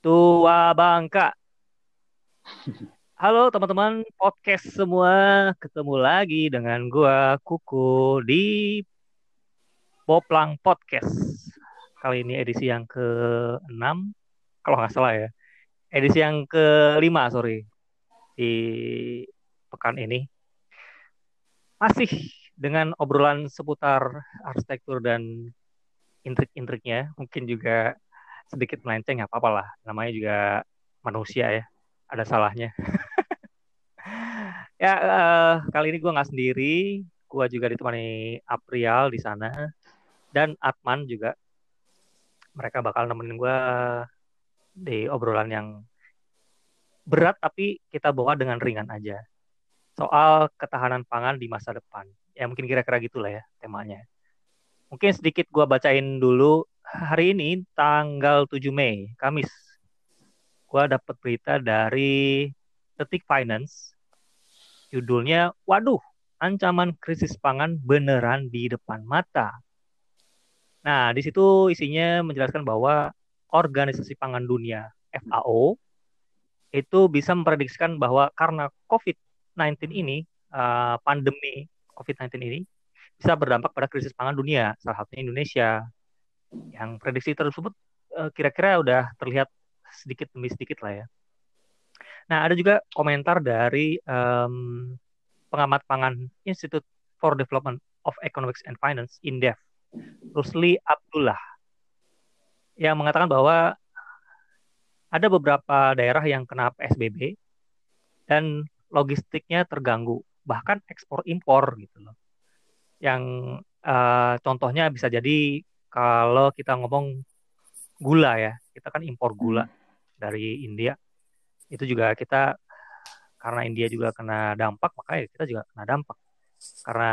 Tua Bangka. Halo teman-teman podcast semua, ketemu lagi dengan gua Kuku di Poplang Podcast. Kali ini edisi yang ke-6, kalau nggak salah ya. Edisi yang ke-5, sorry. Di pekan ini. Masih dengan obrolan seputar arsitektur dan intrik-intriknya. Mungkin juga sedikit melenceng, nggak apa-apa lah. Namanya juga manusia ya. Ada salahnya. ya, uh, kali ini gue nggak sendiri. Gue juga ditemani April di sana. Dan Atman juga. Mereka bakal nemenin gue di obrolan yang berat tapi kita bawa dengan ringan aja. Soal ketahanan pangan di masa depan. Ya mungkin kira-kira gitulah ya temanya. Mungkin sedikit gue bacain dulu. Hari ini tanggal 7 Mei, Kamis. Gue dapat berita dari Detik Finance. Judulnya, waduh, ancaman krisis pangan beneran di depan mata. Nah, di situ isinya menjelaskan bahwa Organisasi Pangan Dunia FAO itu bisa memprediksikan bahwa karena COVID-19 ini, uh, pandemi COVID-19 ini bisa berdampak pada krisis pangan dunia, salah satunya Indonesia. Yang prediksi tersebut uh, kira-kira udah terlihat sedikit demi sedikit lah ya. Nah, ada juga komentar dari um, pengamat pangan Institute for Development of Economics and Finance, INDEF, Rusli Abdullah, yang mengatakan bahwa ada beberapa daerah yang kena PSBB dan logistiknya terganggu, bahkan ekspor impor gitu loh. Yang uh, contohnya bisa jadi kalau kita ngomong gula ya, kita kan impor gula hmm. dari India. Itu juga kita karena India juga kena dampak, makanya kita juga kena dampak. Karena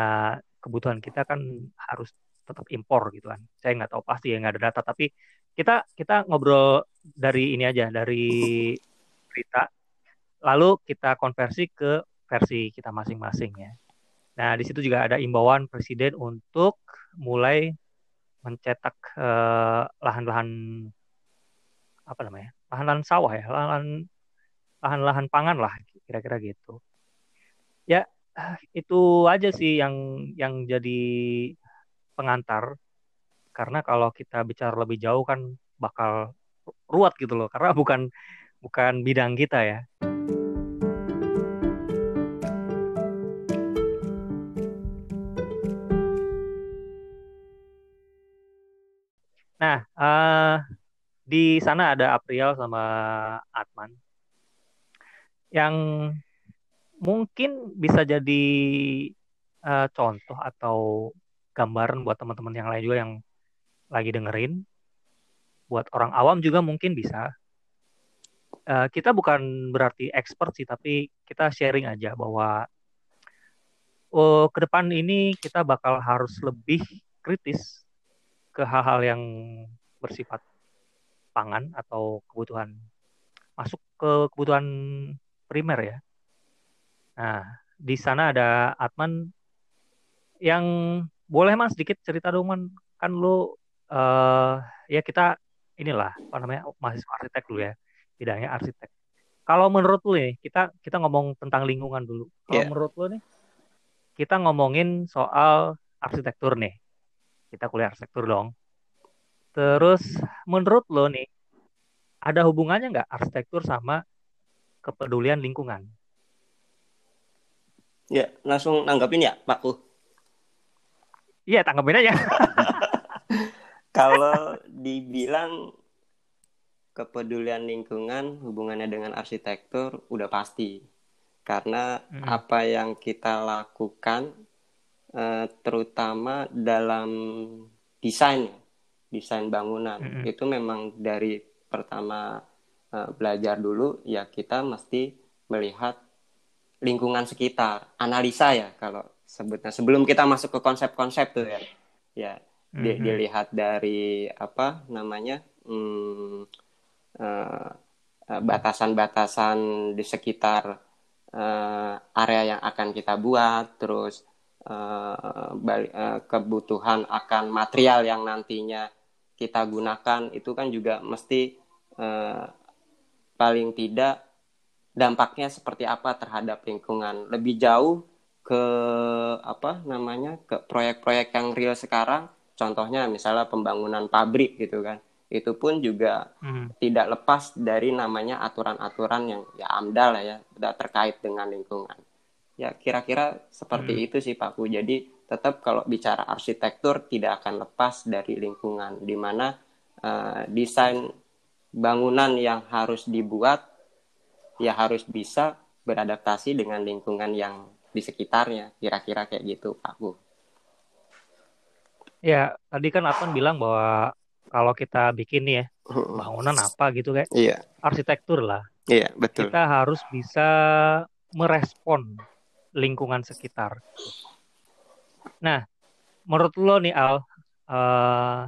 kebutuhan kita kan harus tetap impor gitu kan. Saya nggak tahu pasti ya nggak ada data, tapi kita kita ngobrol dari ini aja dari berita, lalu kita konversi ke versi kita masing-masing ya. Nah di situ juga ada imbauan presiden untuk mulai mencetak eh, lahan-lahan apa namanya lahan-lahan sawah ya lahan lahan-lahan pangan lah kira-kira gitu. Ya itu aja sih yang yang jadi pengantar karena kalau kita bicara lebih jauh kan bakal ruwet gitu loh karena bukan bukan bidang kita ya. Nah, uh, di sana ada April sama Atman yang mungkin bisa jadi uh, contoh atau gambaran buat teman-teman yang lain juga yang lagi dengerin. Buat orang awam juga mungkin bisa. Uh, kita bukan berarti expert sih, tapi kita sharing aja bahwa oh, ke depan ini kita bakal harus lebih kritis ke hal-hal yang bersifat pangan atau kebutuhan masuk ke kebutuhan primer ya. Nah, di sana ada Atman yang boleh mas sedikit cerita dong man kan lu uh, ya kita inilah apa namanya mahasiswa arsitek dulu ya bidangnya arsitek kalau menurut lu nih kita kita ngomong tentang lingkungan dulu kalau yeah. menurut lu nih kita ngomongin soal arsitektur nih kita kuliah arsitektur dong terus menurut lo nih ada hubungannya nggak arsitektur sama kepedulian lingkungan ya langsung nanggapin ya Pakku iya tanggapin aja Kalau dibilang kepedulian lingkungan hubungannya dengan arsitektur udah pasti. Karena hmm. apa yang kita lakukan eh, terutama dalam desain desain bangunan hmm. itu memang dari pertama eh, belajar dulu ya kita mesti melihat lingkungan sekitar, analisa ya kalau sebutnya sebelum kita masuk ke konsep-konsep tuh ya. Ya, mm-hmm. dilihat dari apa namanya hmm, uh, batasan-batasan di sekitar uh, area yang akan kita buat, terus uh, uh, kebutuhan akan material yang nantinya kita gunakan itu kan juga mesti uh, paling tidak dampaknya seperti apa terhadap lingkungan lebih jauh ke apa namanya ke proyek-proyek yang real sekarang contohnya misalnya pembangunan pabrik gitu kan itu pun juga hmm. tidak lepas dari namanya aturan-aturan yang ya amdal ya terkait dengan lingkungan ya kira-kira seperti hmm. itu sih Pak Ku jadi tetap kalau bicara arsitektur tidak akan lepas dari lingkungan di mana uh, desain bangunan yang harus dibuat ya harus bisa beradaptasi dengan lingkungan yang di sekitarnya kira-kira kayak gitu Pak Bu. Ya tadi kan Atman bilang bahwa kalau kita bikin nih ya bangunan apa gitu kayak iya. arsitektur lah. Iya betul. Kita harus bisa merespon lingkungan sekitar. Nah, menurut lo nih Al, uh,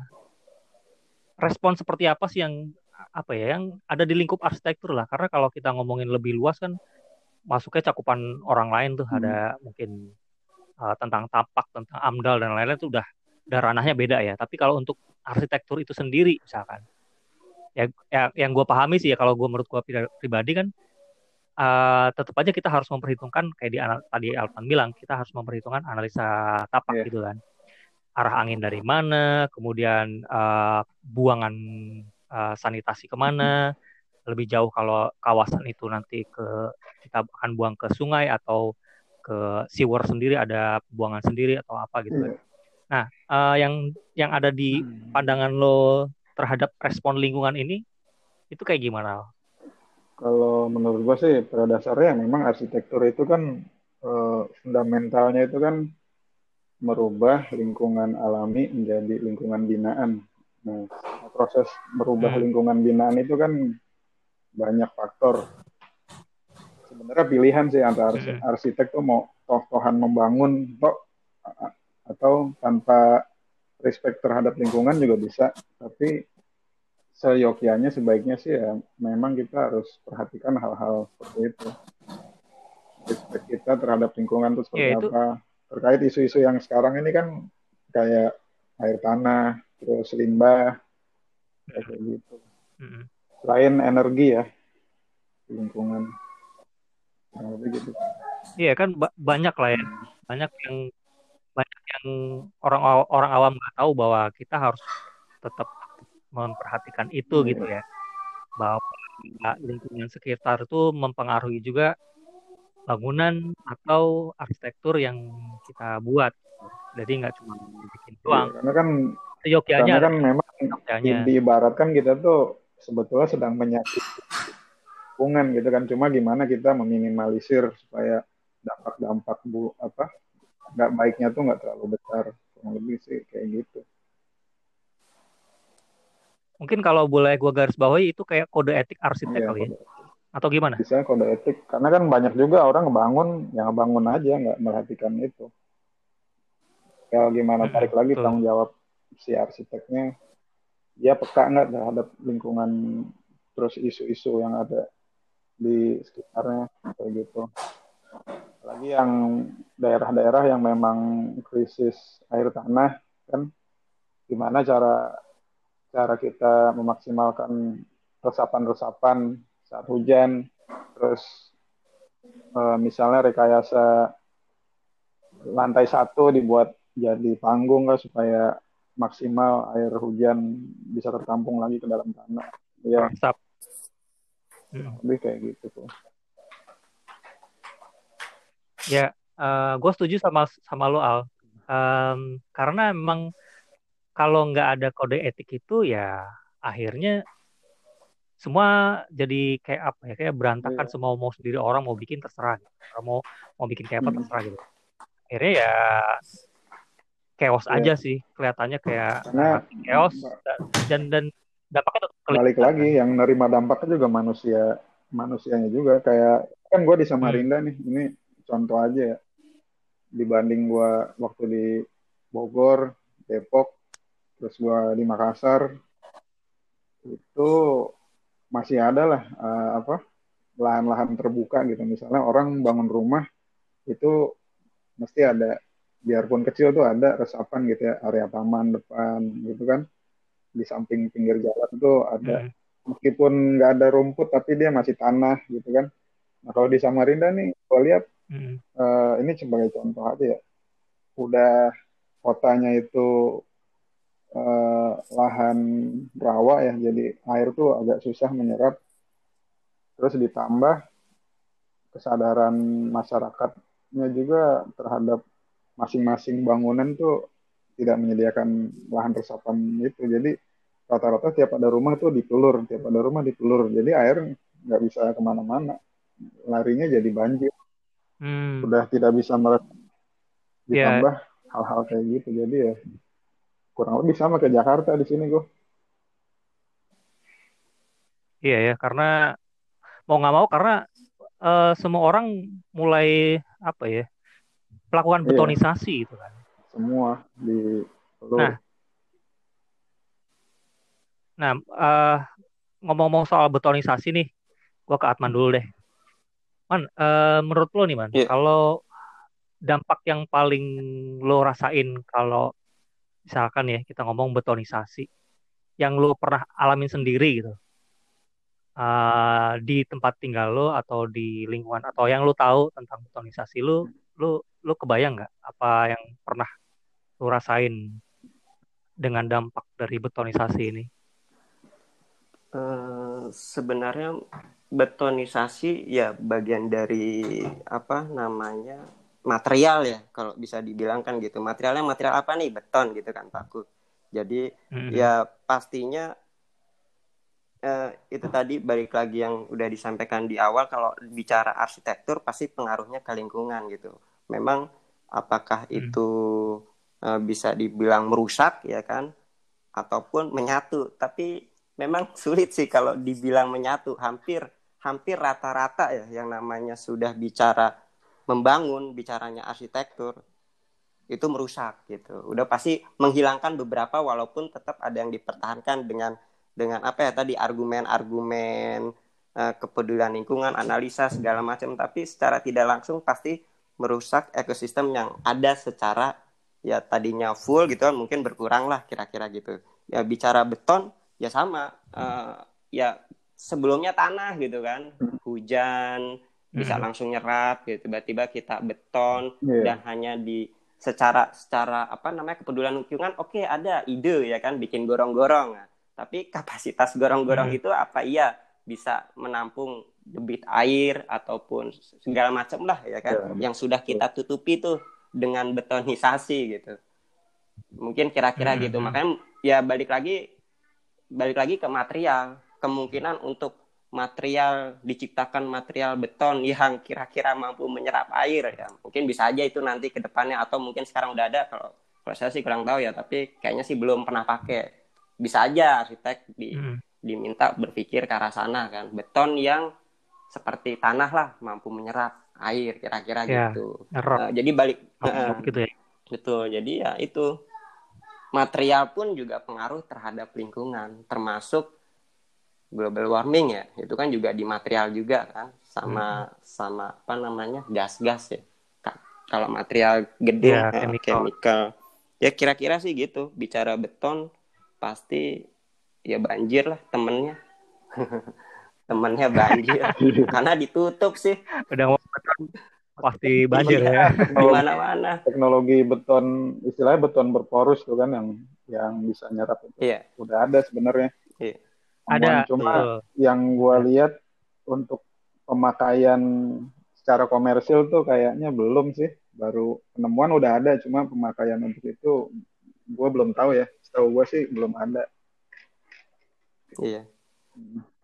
respon seperti apa sih yang apa ya yang ada di lingkup arsitektur lah? Karena kalau kita ngomongin lebih luas kan masuknya cakupan orang lain tuh hmm. ada mungkin uh, tentang tapak, tentang amdal dan lain-lain itu udah udah ranahnya beda ya. Tapi kalau untuk arsitektur itu sendiri misalkan ya, ya yang gue pahami sih ya kalau gue menurut gue pribadi kan uh, tetap aja kita harus memperhitungkan kayak di tadi Alvan bilang kita harus memperhitungkan analisa tapak yeah. gitu kan arah angin dari mana kemudian uh, buangan uh, sanitasi ke mana lebih jauh kalau kawasan itu nanti ke kita akan buang ke sungai atau ke sewer sendiri ada buangan sendiri atau apa gitu kan. Nah, uh, yang yang ada di hmm. pandangan lo terhadap respon lingkungan ini itu kayak gimana? Kalau menurut gue sih pada dasarnya memang arsitektur itu kan uh, fundamentalnya itu kan merubah lingkungan alami menjadi lingkungan binaan. Nah, proses merubah hmm. lingkungan binaan itu kan banyak faktor. Sebenarnya pilihan sih antara hmm. arsitek tuh mau toh-tohan membangun toh atau tanpa respect terhadap lingkungan juga bisa tapi seyokianya sebaiknya sih ya memang kita harus perhatikan hal-hal seperti itu. Respect kita terhadap lingkungan itu seperti ya, itu. apa. Terkait isu-isu yang sekarang ini kan kayak air tanah terus limbah kayak gitu. Mm-hmm. selain energi ya lingkungan. Nah, gitu. Iya kan banyak lah ya. Banyak yang banyak yang orang orang awam nggak tahu bahwa kita harus tetap memperhatikan itu hmm. gitu ya. Bahwa lingkungan sekitar itu mempengaruhi juga bangunan atau arsitektur yang kita buat. Jadi nggak cuma bikin iya, doang. karena kan Yogyanya karena kan memang diibaratkan kita tuh sebetulnya sedang menyakiti lingkungan gitu kan. Cuma gimana kita meminimalisir supaya dampak-dampak bu apa nggak baiknya tuh nggak terlalu besar. Kurang lebih sih kayak gitu mungkin kalau boleh gue garis bawahi itu kayak kode etik arsitek iya, kali ya? atau gimana? Bisa kode etik karena kan banyak juga orang ngebangun yang ngebangun aja nggak merhatikan itu. Ya gimana hmm, tarik lagi tanggung jawab si arsiteknya? Dia peka nggak terhadap lingkungan terus isu-isu yang ada di sekitarnya kayak gitu. Lagi yang daerah-daerah yang memang krisis air tanah kan? Gimana cara cara kita memaksimalkan resapan-resapan saat hujan terus e, misalnya rekayasa lantai satu dibuat jadi panggung lah supaya maksimal air hujan bisa tertampung lagi ke dalam tanah. Ya lebih kayak gitu tuh. Ya, uh, eh, gue setuju sama sama lo Al. Um, karena memang kalau nggak ada kode etik itu ya akhirnya semua jadi kayak apa ya kayak berantakan yeah. semua mau sendiri orang mau bikin terserah gitu. orang mau mau bikin kayak apa hmm. terserah gitu akhirnya ya chaos yeah. aja sih kelihatannya kayak Karena, chaos dan dan dampaknya balik lagi yang nerima dampaknya juga manusia manusianya juga kayak kan gue di Samarinda hmm. nih ini contoh aja ya dibanding gua waktu di Bogor, Depok, terus gua di Makassar itu masih ada lah uh, apa lahan-lahan terbuka gitu. Misalnya orang bangun rumah itu mesti ada biarpun kecil tuh ada resapan gitu ya area taman depan gitu kan. Di samping pinggir jalan tuh ada. Hmm. meskipun nggak ada rumput tapi dia masih tanah gitu kan. Nah kalau di Samarinda nih gue lihat hmm. uh, ini sebagai contoh aja ya. Udah kotanya itu uh, lahan rawa ya jadi air tuh agak susah menyerap terus ditambah kesadaran masyarakatnya juga terhadap masing-masing bangunan tuh tidak menyediakan lahan resapan itu jadi rata-rata tiap ada rumah tuh dipelur tiap ada rumah dipelur jadi air nggak bisa ke mana-mana larinya jadi banjir hmm. udah tidak bisa mereka iya. ditambah yeah. hal-hal kayak gitu jadi ya kurang lebih sama ke Jakarta di sini gue iya ya karena mau nggak mau karena uh, semua orang mulai apa ya melakukan iya. betonisasi gitu kan. Semua di nah. Nah uh, ngomong-ngomong soal betonisasi nih gua ke Atman dulu deh. Man uh, menurut lo nih man yeah. kalau dampak yang paling lo rasain kalau misalkan ya kita ngomong betonisasi yang lo pernah alamin sendiri gitu uh, di tempat tinggal lo atau di lingkungan atau yang lo tahu tentang betonisasi lo lo lo kebayang nggak apa yang pernah lo rasain dengan dampak dari betonisasi ini? Uh, sebenarnya betonisasi ya bagian dari apa namanya material ya kalau bisa dibilang kan gitu materialnya material apa nih beton gitu kan Pak jadi hmm. ya pastinya uh, itu tadi balik lagi yang udah disampaikan di awal kalau bicara arsitektur pasti pengaruhnya ke lingkungan gitu. Memang apakah hmm. itu uh, bisa dibilang merusak ya kan ataupun menyatu, tapi memang sulit sih kalau dibilang menyatu. Hampir hampir rata-rata ya yang namanya sudah bicara membangun, bicaranya arsitektur itu merusak gitu. Udah pasti menghilangkan beberapa walaupun tetap ada yang dipertahankan dengan dengan apa ya tadi argumen-argumen uh, kepedulian lingkungan, analisa segala macam, tapi secara tidak langsung pasti merusak ekosistem yang ada secara ya tadinya full gitu kan mungkin berkurang lah kira-kira gitu. Ya bicara beton ya sama uh, ya sebelumnya tanah gitu kan hujan bisa hmm. langsung nyerap gitu tiba-tiba kita beton yeah. dan hanya di secara secara apa namanya kepedulian lingkungan oke okay, ada ide ya kan bikin gorong-gorong nah, tapi kapasitas gorong-gorong hmm. itu apa iya bisa menampung debit air ataupun segala macam lah ya kan ya. yang sudah kita tutupi tuh dengan betonisasi gitu mungkin kira-kira hmm. gitu makanya ya balik lagi balik lagi ke material kemungkinan untuk material diciptakan material beton yang kira-kira mampu menyerap air ya. Mungkin bisa aja itu nanti ke depannya atau mungkin sekarang udah ada kalau kalau saya sih kurang tahu ya tapi kayaknya sih belum pernah pakai. Bisa aja arsitek di, hmm. diminta berpikir ke arah sana kan beton yang seperti tanah lah mampu menyerap air kira-kira ya, gitu. uh, jadi balik uh, gitu ya. betul jadi ya itu. Material pun juga pengaruh terhadap lingkungan termasuk global warming ya itu kan juga di material juga kan sama hmm. sama apa namanya gas-gas ya. Kalau material gedung ya, uh, chemical. ya kira-kira sih gitu bicara beton pasti ya banjir lah temennya. Temennya banjir karena ditutup sih. Udah pasti banjir ya. Di mana-mana. Teknologi beton istilahnya beton berporus tuh kan yang yang bisa nyerap itu. Yeah. udah ada sebenarnya. Yeah. Ada cuma uh. yang gua lihat untuk pemakaian secara komersil tuh kayaknya belum sih. Baru penemuan udah ada cuma pemakaian untuk itu gue belum tahu ya. Setahu gue sih belum ada. Iya.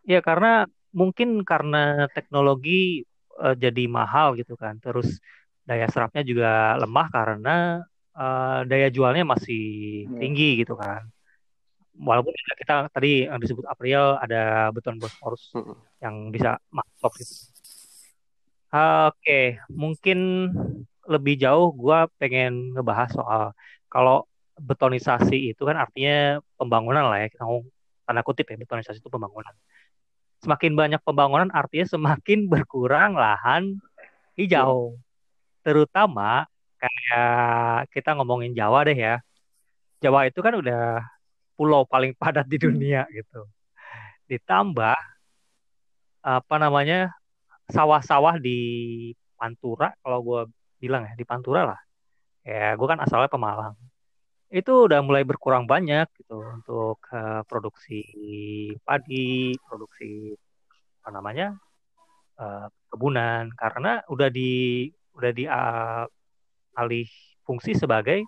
Iya karena mungkin karena teknologi uh, jadi mahal gitu kan. Terus daya serapnya juga lemah karena uh, daya jualnya masih yeah. tinggi gitu kan walaupun kita tadi yang disebut April ada beton bosporus mm -hmm. yang bisa masuk gitu. Oke, okay. mungkin lebih jauh gue pengen ngebahas soal kalau betonisasi itu kan artinya pembangunan lah ya kita ngomong tanda kutip ya betonisasi itu pembangunan semakin banyak pembangunan artinya semakin berkurang lahan hijau terutama kayak kita ngomongin Jawa deh ya Jawa itu kan udah pulau paling padat di dunia gitu. Ditambah apa namanya sawah-sawah di Pantura kalau gue bilang ya di Pantura lah. Ya gue kan asalnya Pemalang. Itu udah mulai berkurang banyak gitu untuk uh, produksi padi produksi apa namanya uh, kebunan. Karena udah di udah di uh, alih fungsi sebagai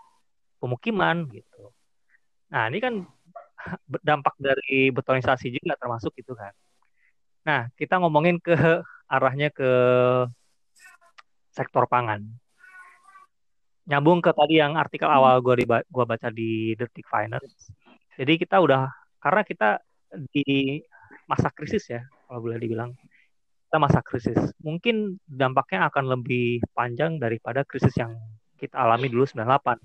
pemukiman gitu. Nah ini kan dampak dari betonisasi juga termasuk itu kan. Nah, kita ngomongin ke arahnya ke sektor pangan. Nyambung ke tadi yang artikel awal gue gua baca di Detik Finance. Jadi kita udah karena kita di masa krisis ya, kalau boleh dibilang kita masa krisis. Mungkin dampaknya akan lebih panjang daripada krisis yang kita alami dulu 98.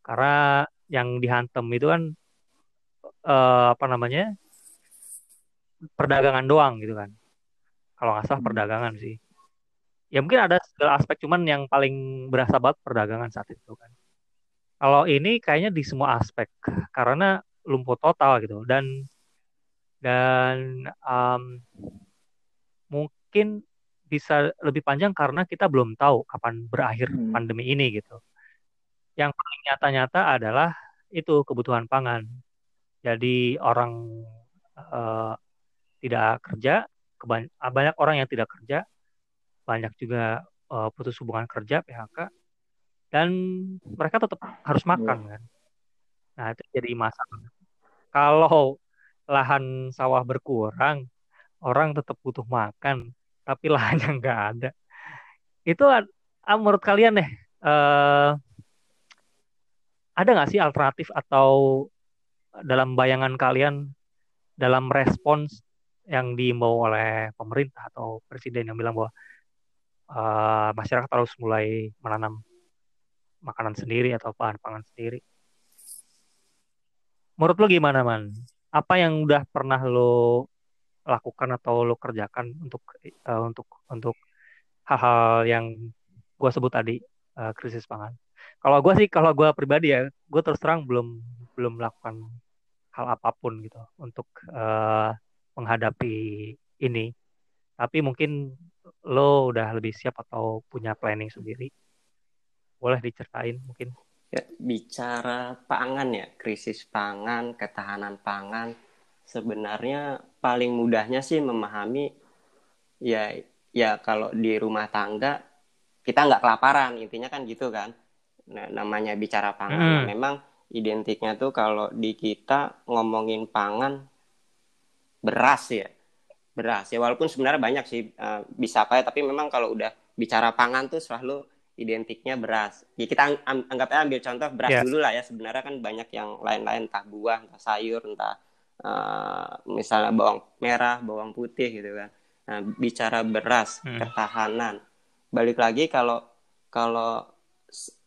Karena yang dihantam itu kan uh, apa namanya perdagangan doang gitu kan kalau nggak salah hmm. perdagangan sih ya mungkin ada segala aspek cuman yang paling berasa banget perdagangan saat itu kan kalau ini kayaknya di semua aspek karena lumpuh total gitu dan dan um, mungkin bisa lebih panjang karena kita belum tahu kapan berakhir hmm. pandemi ini gitu. Yang paling nyata-nyata adalah itu kebutuhan pangan. Jadi orang uh, tidak kerja, banyak orang yang tidak kerja, banyak juga uh, putus hubungan kerja PHK, dan mereka tetap harus iya. makan kan. Nah itu jadi masalah. Kalau lahan sawah berkurang, orang tetap butuh makan, tapi lahannya nggak ada. Itu uh, menurut kalian deh, uh, ada nggak sih alternatif atau dalam bayangan kalian dalam respons yang diimbau oleh pemerintah atau presiden yang bilang bahwa uh, masyarakat harus mulai menanam makanan sendiri atau bahan pangan sendiri. Menurut lo gimana man? Apa yang udah pernah lo lakukan atau lo kerjakan untuk uh, untuk untuk hal-hal yang gue sebut tadi uh, krisis pangan? Kalau gue sih, kalau gue pribadi ya, gue terus terang belum belum melakukan hal apa pun gitu untuk uh, menghadapi ini. Tapi mungkin lo udah lebih siap atau punya planning sendiri. Boleh diceritain mungkin. Ya, bicara pangan ya, krisis pangan, ketahanan pangan, sebenarnya paling mudahnya sih memahami ya ya kalau di rumah tangga kita nggak kelaparan intinya kan gitu kan nah, namanya bicara pangan hmm. memang identiknya tuh kalau di kita ngomongin pangan beras ya. Beras. Ya walaupun sebenarnya banyak sih uh, bisa apa ya tapi memang kalau udah bicara pangan tuh selalu identiknya beras. Ya kita ang anggap aja ambil contoh beras yeah. dulu lah ya. Sebenarnya kan banyak yang lain-lain entah buah entah sayur entah uh, misalnya bawang merah bawang putih gitu kan. Nah bicara beras hmm. ketahanan. Balik lagi kalau kalau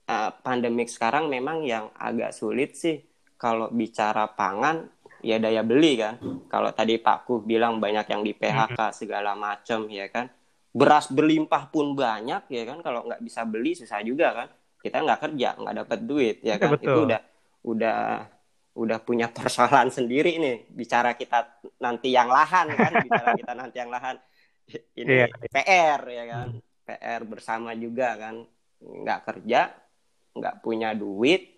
uh, pandemik sekarang memang yang agak sulit sih kalau bicara pangan ya daya beli kan. Kalau tadi Pak Kuh bilang banyak yang di PHK mm-hmm. segala macam ya kan. Beras berlimpah pun banyak ya kan. Kalau nggak bisa beli susah juga kan. Kita nggak kerja nggak dapat duit ya kan. Betul. Itu udah udah udah punya persoalan sendiri nih. Bicara kita nanti yang lahan kan. Bicara kita nanti yang lahan. Ini yeah. PR ya kan. PR bersama juga kan. Nggak kerja nggak punya duit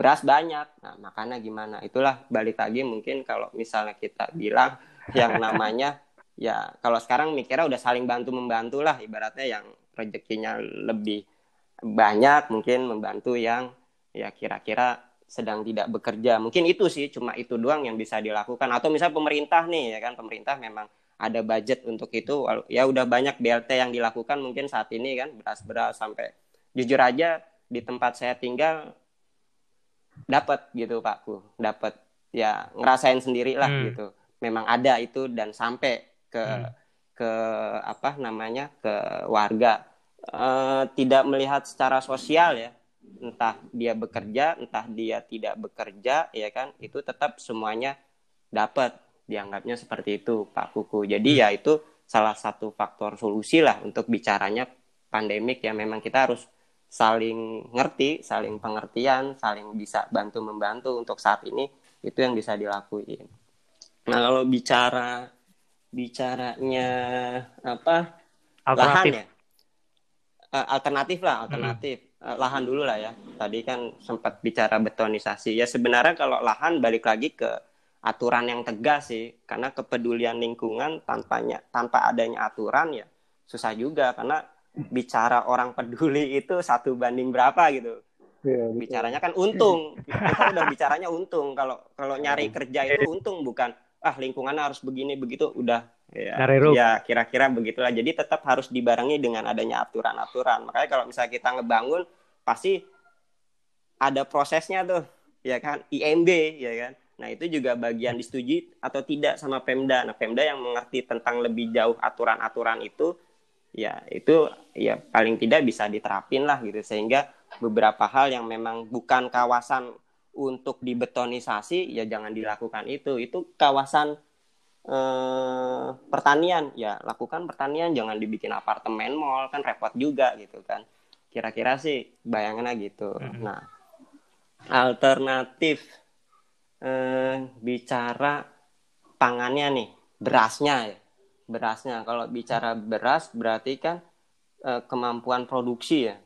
beras banyak. Nah makanya gimana? Itulah balik lagi mungkin kalau misalnya kita bilang yang namanya ya kalau sekarang mikirnya udah saling bantu membantu lah. Ibaratnya yang rezekinya lebih banyak mungkin membantu yang ya kira-kira sedang tidak bekerja. Mungkin itu sih cuma itu doang yang bisa dilakukan. Atau misalnya pemerintah nih ya kan? Pemerintah memang ada budget untuk itu. Ya udah banyak BLT yang dilakukan mungkin saat ini kan. Beras-beras sampai jujur aja di tempat saya tinggal dapat gitu Pakku dapat ya ngerasain sendiri lah hmm. gitu. Memang ada itu dan sampai ke hmm. ke apa namanya ke warga. E, tidak melihat secara sosial ya. Entah dia bekerja entah dia tidak bekerja ya kan itu tetap semuanya dapat dianggapnya seperti itu Pak Kuku. Jadi hmm. ya itu salah satu faktor solusi lah untuk bicaranya pandemik. Ya memang kita harus saling ngerti, saling pengertian, saling bisa bantu membantu untuk saat ini itu yang bisa dilakuin. Nah kalau bicara bicaranya apa alternatif. lahan ya uh, alternatif lah alternatif hmm. lahan dulu lah ya tadi kan sempat bicara betonisasi ya sebenarnya kalau lahan balik lagi ke aturan yang tegas sih karena kepedulian lingkungan tanpanya tanpa adanya aturan ya susah juga karena bicara orang peduli itu satu banding berapa gitu. Ya, bicaranya kan untung. Kita udah bicaranya untung. Kalau kalau nyari kerja itu untung bukan ah lingkungan harus begini begitu. Udah. Ya ya kira-kira begitulah. Jadi tetap harus dibarengi dengan adanya aturan-aturan. Makanya kalau misalnya kita ngebangun pasti ada prosesnya tuh ya kan? IMB ya kan? Nah itu juga bagian disetujui atau tidak sama Pemda. Nah Pemda yang mengerti tentang lebih jauh aturan-aturan itu ya itu ya paling tidak bisa diterapin lah gitu. Sehingga beberapa hal yang memang bukan kawasan untuk dibetonisasi ya jangan dilakukan itu. Itu kawasan eh, pertanian. Ya lakukan pertanian jangan dibikin apartemen mall kan repot juga gitu kan. Kira-kira sih bayangannya gitu. Mm-hmm. nah alternatif eh, bicara pangannya nih berasnya ya berasnya kalau bicara beras berarti kan eh, kemampuan produksi ya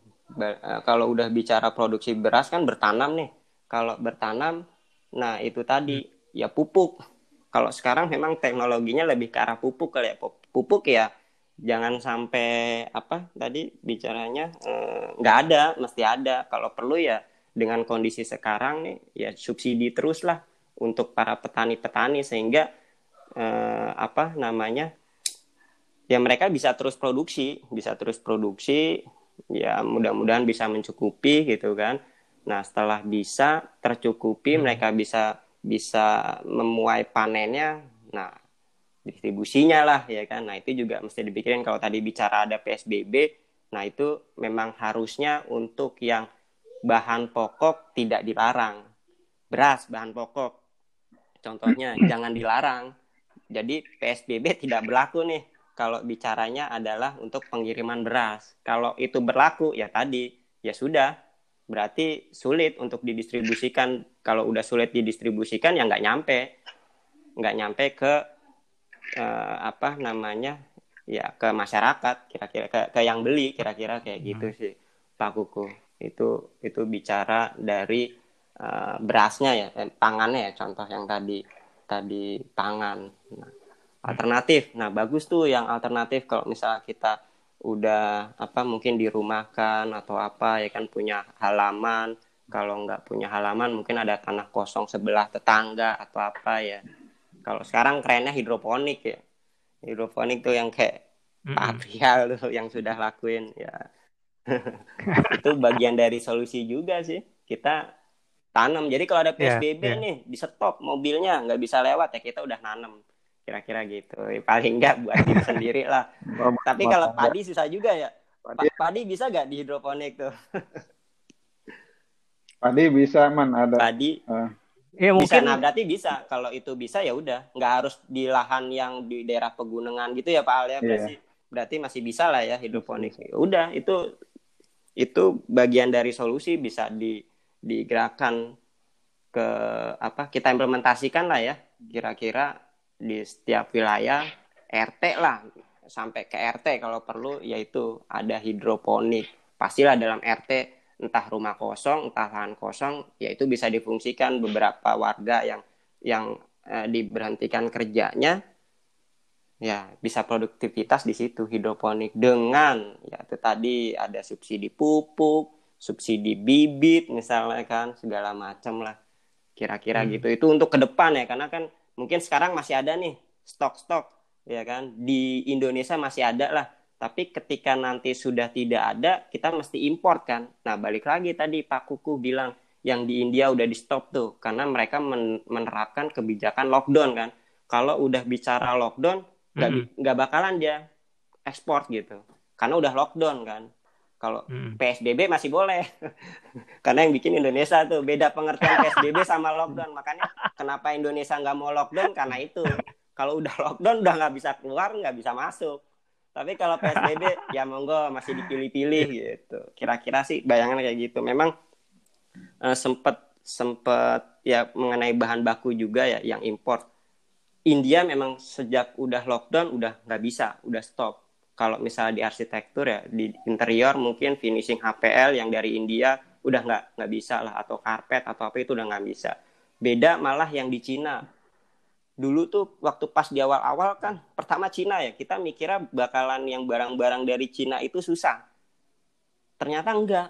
eh, kalau udah bicara produksi beras kan bertanam nih kalau bertanam, nah itu tadi hmm. ya pupuk. Kalau sekarang memang teknologinya lebih ke arah pupuk kali ya. Pupuk ya jangan sampai apa tadi bicaranya eh, nggak eh, ada, mesti ada. Kalau perlu ya dengan kondisi sekarang nih ya subsidi terus lah untuk para petani-petani sehingga eh, apa namanya ya mereka bisa terus produksi, bisa terus produksi ya mudah-mudahan bisa mencukupi gitu kan Nah, setelah bisa tercukupi, hmm. mereka bisa bisa memuai panennya. Nah, distribusinya lah ya kan. Nah, itu juga mesti dipikirin kalau tadi bicara ada PSBB, nah itu memang harusnya untuk yang bahan pokok tidak dilarang. Beras bahan pokok. Contohnya jangan dilarang. Jadi PSBB tidak berlaku nih kalau bicaranya adalah untuk pengiriman beras. Kalau itu berlaku ya tadi ya sudah. Berarti sulit untuk didistribusikan. Kalau udah sulit didistribusikan ya nggak nyampe. Nggak nyampe ke uh, apa namanya ya ke masyarakat kira-kira ke, ke yang beli kira-kira kayak hmm. gitu sih Pak Kuku. Itu itu bicara dari uh, berasnya ya eh, pangannya ya contoh yang tadi tadi pangan. Nah, alternatif. Nah bagus tuh yang alternatif kalau misalnya kita udah apa mungkin dirumahkan atau apa ya kan punya halaman. Kalau nggak punya halaman mungkin ada tanah kosong sebelah tetangga atau apa ya. Kalau sekarang kerennya hidroponik ya. Hidroponik tuh yang kayak mm -hmm. tuh yang sudah lakuin ya. Itu bagian dari solusi juga sih. Kita tanam. Jadi kalau ada psbb yeah, yeah. nih di stop mobilnya nggak bisa lewat ya. Kita udah nanam kira-kira gitu. Paling enggak buat diri sendiri lah. Tapi kalau padi susah juga ya. Padi, padi bisa gak di hidroponik tuh? Padi bisa man. Ada padi uh. Ya, mungkin... bisa nah berarti bisa. Kalau itu bisa ya udah. Nggak harus di lahan yang di daerah pegunungan gitu ya Pak Al ya. Berarti yeah. berarti masih bisa lah ya hidroponik. Ya udah itu itu bagian dari solusi bisa di digerakkan ke apa kita implementasikan lah ya kira-kira di setiap wilayah RT lah sampai ke RT kalau perlu yaitu ada hidroponik. Pastilah dalam RT entah rumah kosong entah lahan kosong yaitu bisa difungsikan beberapa warga yang yang eh, diberhentikan kerjanya. Ya bisa produktivitas di situ hidroponik dengan ya itu tadi ada subsidi pupuk subsidi bibit misalnya kan segala macam lah. Kira-kira hmm. gitu. Itu untuk ke depan ya karena kan mungkin sekarang masih ada nih stok-stok ya kan? Di Indonesia masih ada lah. Tapi ketika nanti sudah tidak ada kita mesti import kan? Nah balik lagi tadi Pak Kuku bilang yang di India udah di stop tuh karena mereka men menerapkan kebijakan lockdown kan? Kalau udah bicara lockdown nggak mm -hmm. bakalan dia ekspor gitu. Karena udah lockdown kan kalau hmm. PSBB masih boleh. Karena yang bikin Indonesia tuh beda pengertian PSBB sama lockdown. Makanya kenapa Indonesia nggak mau lockdown karena itu. Kalau udah lockdown udah nggak bisa keluar, nggak bisa masuk. Tapi kalau PSBB ya monggo masih dipilih-pilih gitu. Kira-kira sih bayangan kayak gitu. Memang uh, sempet sempet ya mengenai bahan baku juga ya yang import India memang sejak udah lockdown udah nggak bisa, udah stop. Kalau misalnya di arsitektur ya di interior mungkin finishing HPL yang dari India udah nggak nggak bisa lah atau karpet atau apa itu udah nggak bisa. Beda malah yang di Cina. Dulu tuh waktu pas di awal-awal kan pertama Cina ya kita mikirnya bakalan yang barang-barang dari Cina itu susah. Ternyata enggak.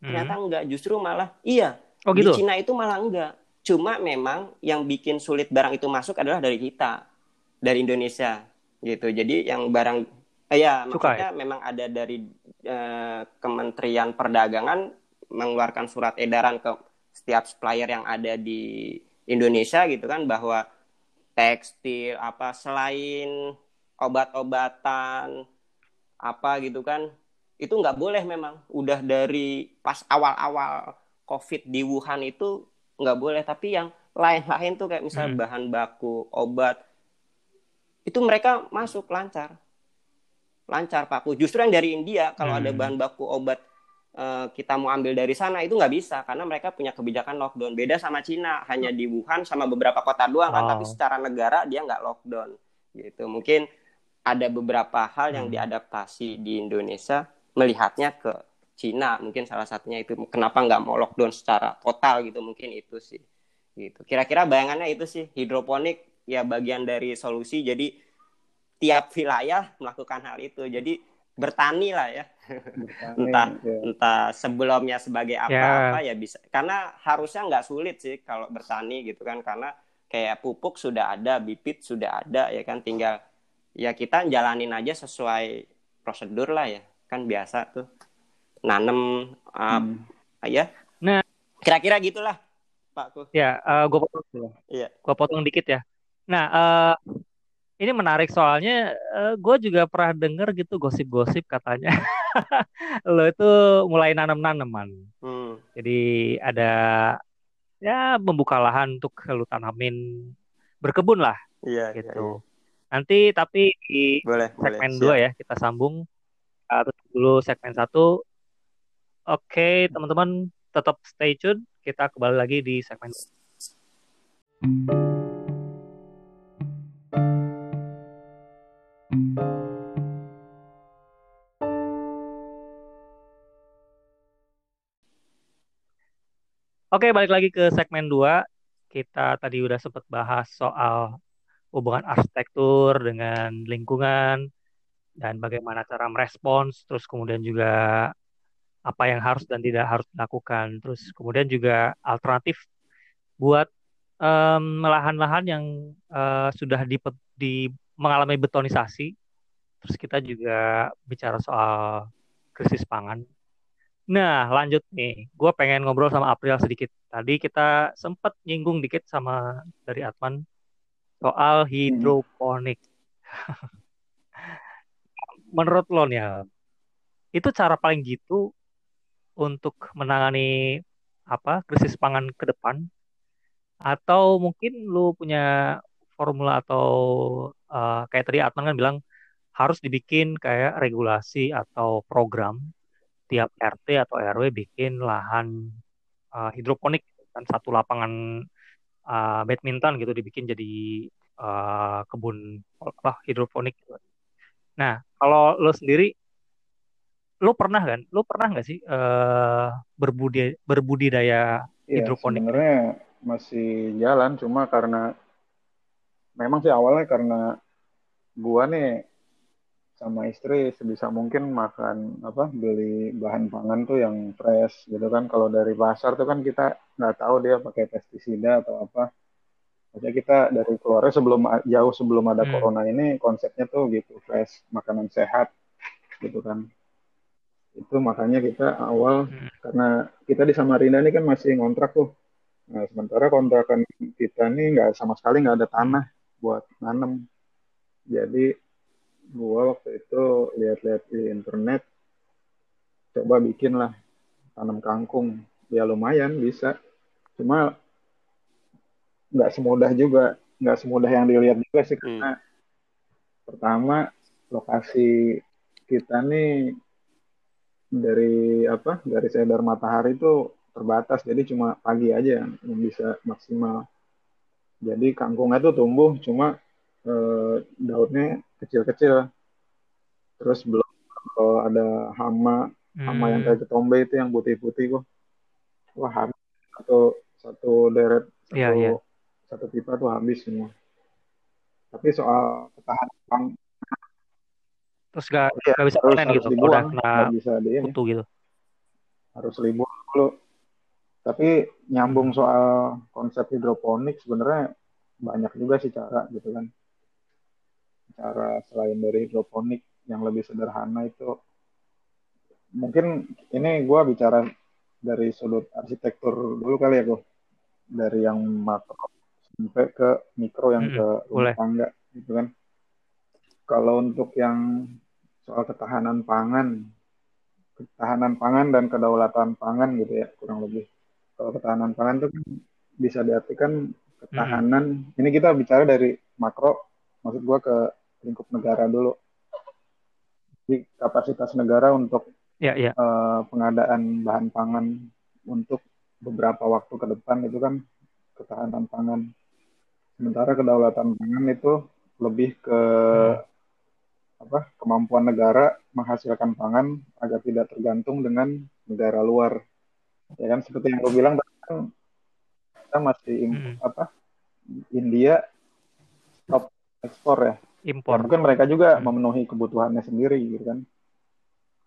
Ternyata hmm. enggak, justru malah iya. Oh, gitu? Di Cina itu malah enggak Cuma memang yang bikin sulit barang itu masuk adalah dari kita, dari Indonesia gitu. Jadi yang barang eh, ya Suka, maksudnya ya? memang ada dari eh, Kementerian Perdagangan mengeluarkan surat edaran ke setiap supplier yang ada di Indonesia gitu kan bahwa tekstil apa selain obat-obatan apa gitu kan itu nggak boleh memang udah dari pas awal-awal COVID di Wuhan itu nggak boleh tapi yang lain-lain tuh kayak misalnya hmm. bahan baku obat itu mereka masuk lancar lancar paku justru yang dari India kalau hmm. ada bahan baku obat uh, kita mau ambil dari sana itu nggak bisa karena mereka punya kebijakan lockdown beda sama Cina hanya di Wuhan sama beberapa kota doang oh. kan tapi oh. secara negara dia nggak lockdown gitu mungkin ada beberapa hal yang hmm. diadaptasi di Indonesia melihatnya ke Cina mungkin salah satunya itu kenapa nggak mau lockdown secara total gitu mungkin itu sih gitu kira-kira bayangannya itu sih hidroponik ya bagian dari solusi jadi tiap wilayah melakukan hal itu. Jadi bertani lah ya. Bertani, entah ya. entah sebelumnya sebagai apa-apa ya. ya bisa. Karena harusnya nggak sulit sih kalau bertani gitu kan. Karena kayak pupuk sudah ada bibit sudah ada ya kan. Tinggal ya kita jalanin aja sesuai prosedur lah ya. Kan biasa tuh. Nanem uh, hmm. ya. Nah. Kira-kira gitulah Pak ya uh, eh, gue potong iya. Gue potong dikit ya. Nah uh, ini menarik soalnya uh, gue juga pernah denger gitu gosip-gosip katanya lo itu mulai nanam-naneman hmm. jadi ada ya membuka lahan untuk lo tanamin berkebun lah iya, iya gitu iya, iya. nanti tapi di boleh, segmen dua ya kita sambung uh, dulu segmen satu Oke, teman-teman tetap stay tune. Kita kembali lagi di segmen. Oke, balik lagi ke segmen 2. Kita tadi udah sempat bahas soal hubungan arsitektur dengan lingkungan dan bagaimana cara merespons, terus kemudian juga apa yang harus dan tidak harus dilakukan. Terus kemudian juga alternatif buat um, lahan-lahan yang uh, sudah di, di mengalami betonisasi. Terus kita juga bicara soal krisis pangan. Nah, lanjut nih. Gue pengen ngobrol sama April sedikit. Tadi kita sempat nyinggung dikit sama dari Atman soal hidroponik. Menurut lo nih, itu cara paling gitu untuk menangani apa krisis pangan ke depan atau mungkin lu punya formula atau uh, kayak tadi Atman kan bilang harus dibikin kayak regulasi atau program tiap RT atau RW bikin lahan uh, hidroponik dan satu lapangan uh, badminton gitu dibikin jadi uh, kebun apa hidroponik. Nah, kalau lo sendiri lo pernah kan? Lo pernah nggak sih uh, berbudidaya, berbudidaya ya, hidroponik? Sebenarnya masih jalan, cuma karena memang sih awalnya karena gua nih sama istri sebisa mungkin makan apa beli bahan pangan tuh yang fresh gitu kan. Kalau dari pasar tuh kan kita nggak tahu dia pakai pestisida atau apa. Maksudnya kita dari keluarnya sebelum jauh sebelum ada hmm. corona ini konsepnya tuh gitu fresh makanan sehat gitu kan. Itu makanya kita awal hmm. karena kita di Samarinda ini kan masih ngontrak tuh. Nah sementara kontrakan kita ini nggak sama sekali nggak ada tanah buat nanam. Jadi gua waktu itu lihat-lihat di internet coba bikin lah tanam kangkung. Ya lumayan bisa. Cuma nggak semudah juga nggak semudah yang dilihat juga sih hmm. karena pertama lokasi kita nih dari apa dari sedar matahari itu terbatas. Jadi cuma pagi aja yang bisa maksimal. Jadi kangkungnya tuh tumbuh cuma eh, daunnya kecil-kecil terus belum kalau ada hama hama yang kayak Hmm. ketombe itu yang putih-putih kok wah habis satu satu deret satu Iya, iya. satu pipa tuh habis semua tapi soal ketahanan pang Terus gak, ya gak bisa harus panen harus gitu kalau udah dibuang kena bisa di ini kutu gitu. harus libur dulu tapi nyambung Hmm. soal konsep hidroponik sebenarnya banyak juga sih cara gitu kan cara selain dari hidroponik yang lebih sederhana itu mungkin ini gue bicara dari sudut arsitektur dulu kali ya gue dari yang makro sampai ke mikro yang ke rumah tangga gitu kan. Kalau untuk yang soal ketahanan pangan ketahanan pangan dan kedaulatan pangan gitu ya kurang lebih. Kalau ketahanan pangan itu kan bisa diartikan ketahanan. Ini kita bicara dari makro maksud gue ke lingkup negara dulu di kapasitas negara untuk Ya, ya. eh, pengadaan bahan pangan untuk beberapa waktu ke depan itu kan ketahanan pangan. Sementara kedaulatan pangan itu lebih ke Hmm. apa kemampuan negara menghasilkan pangan agar tidak tergantung dengan negara luar. Ya kan seperti yang lo bilang kan kita masih Mm-mm. apa India stop ekspor ya. Ya, Impor. mungkin mereka juga Hmm. memenuhi kebutuhannya sendiri gitu kan.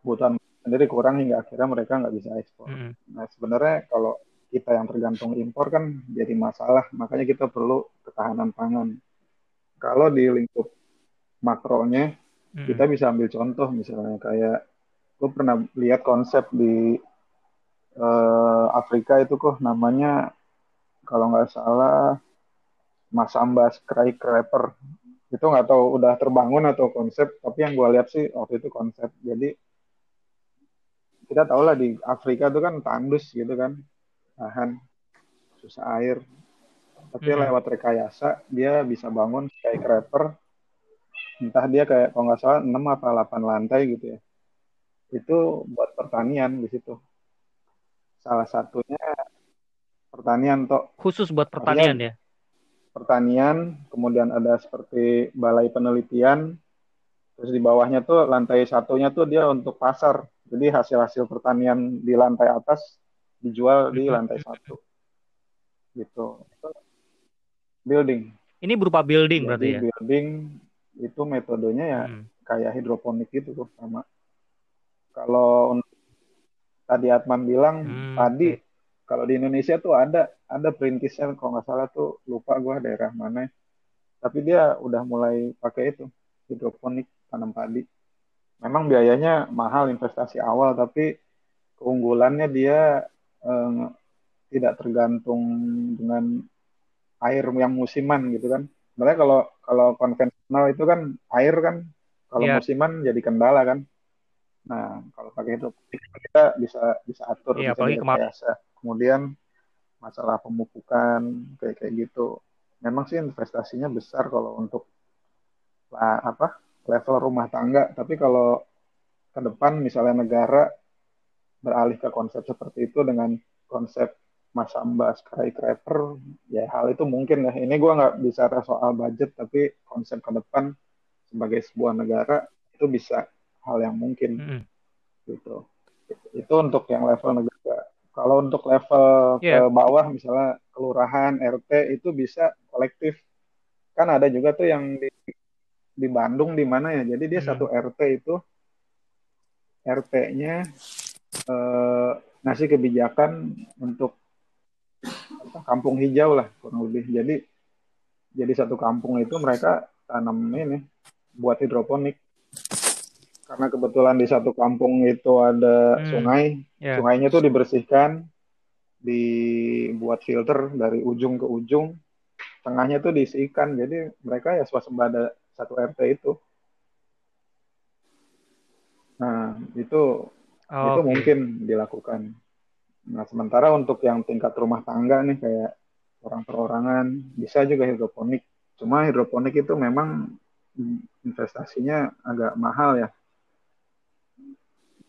Kebutuhan sendiri kurang hingga akhirnya mereka nggak bisa ekspor. Mm-mm. Nah, sebenarnya kalau kita yang tergantung impor kan jadi masalah, makanya kita perlu ketahanan pangan. Kalau di lingkup makronya, Mm-mm. kita bisa ambil contoh misalnya kayak gue pernah lihat konsep di eh, Afrika itu kok namanya kalau nggak salah Masamba Skyscraper. Itu nggak tahu udah terbangun atau konsep, tapi yang gue lihat sih waktu itu konsep. Jadi kita tahu lah di Afrika itu kan tandus gitu kan, tahan susah air. Tapi Mm-mm. lewat rekayasa dia bisa bangun skyscraper, entah dia kayak kalau nggak salah 6 apa 8 lantai gitu ya. Itu buat pertanian di situ. Salah satunya pertanian toh Khusus buat artinya pertanian ya. Pertanian, kemudian ada seperti balai penelitian, terus di bawahnya tuh lantai satunya tuh dia untuk pasar. Jadi hasil-hasil pertanian di lantai atas dijual di Mm-mm. lantai satu gitu. Itu building. Ini berupa building Jadi berarti ya. building itu metodenya ya Mm. kayak hidroponik gitu tuh sama. Kalau tadi Atman bilang Hmm, oke. Kalau di Indonesia tuh ada ada perintisnya kalau nggak salah tuh lupa gua daerah mana. Tapi dia udah mulai pakai itu hidroponik tanam padi. Memang biayanya mahal investasi awal, tapi keunggulannya dia eh, tidak tergantung dengan air yang musiman gitu kan. Sebenarnya kalau kalau konvensional itu kan air kan kalau Iya. musiman jadi kendala kan. Nah, kalau pakai itu kita bisa bisa atur, Iya, bisa apalagi kemarin. direkayasa. Kemudian masalah pemupukan kayak kayak gitu. Memang sih investasinya besar kalau untuk apa level rumah tangga, tapi kalau ke depan misalnya negara beralih ke konsep seperti itu dengan konsep Masamba Skyscraper, ya hal itu mungkin ya. Ini gua nggak bicara soal budget, tapi konsep ke depan sebagai sebuah negara itu bisa hal yang mungkin Mm-mm. gitu. Itu untuk yang level negara. Kalau untuk level ke Iya. bawah misalnya kelurahan, RT itu bisa kolektif. Kan ada juga tuh yang di di Bandung di mana ya. Jadi dia Hmm. satu RT itu RT-nya eh, ngasih kebijakan untuk apa, kampung hijau lah kurang lebih. Jadi jadi satu kampung itu mereka tanam ini buat hidroponik. Karena kebetulan di satu kampung itu ada Hmm. sungai, Ya. sungainya tuh dibersihkan, dibuat filter dari ujung ke ujung, tengahnya tuh diisi ikan. Jadi mereka ya swasembada satu RT itu. Nah, itu Oh, itu oke. mungkin dilakukan. Nah, sementara untuk yang tingkat rumah tangga nih kayak orang perorangan bisa juga hidroponik. Cuma hidroponik itu memang investasinya agak mahal ya.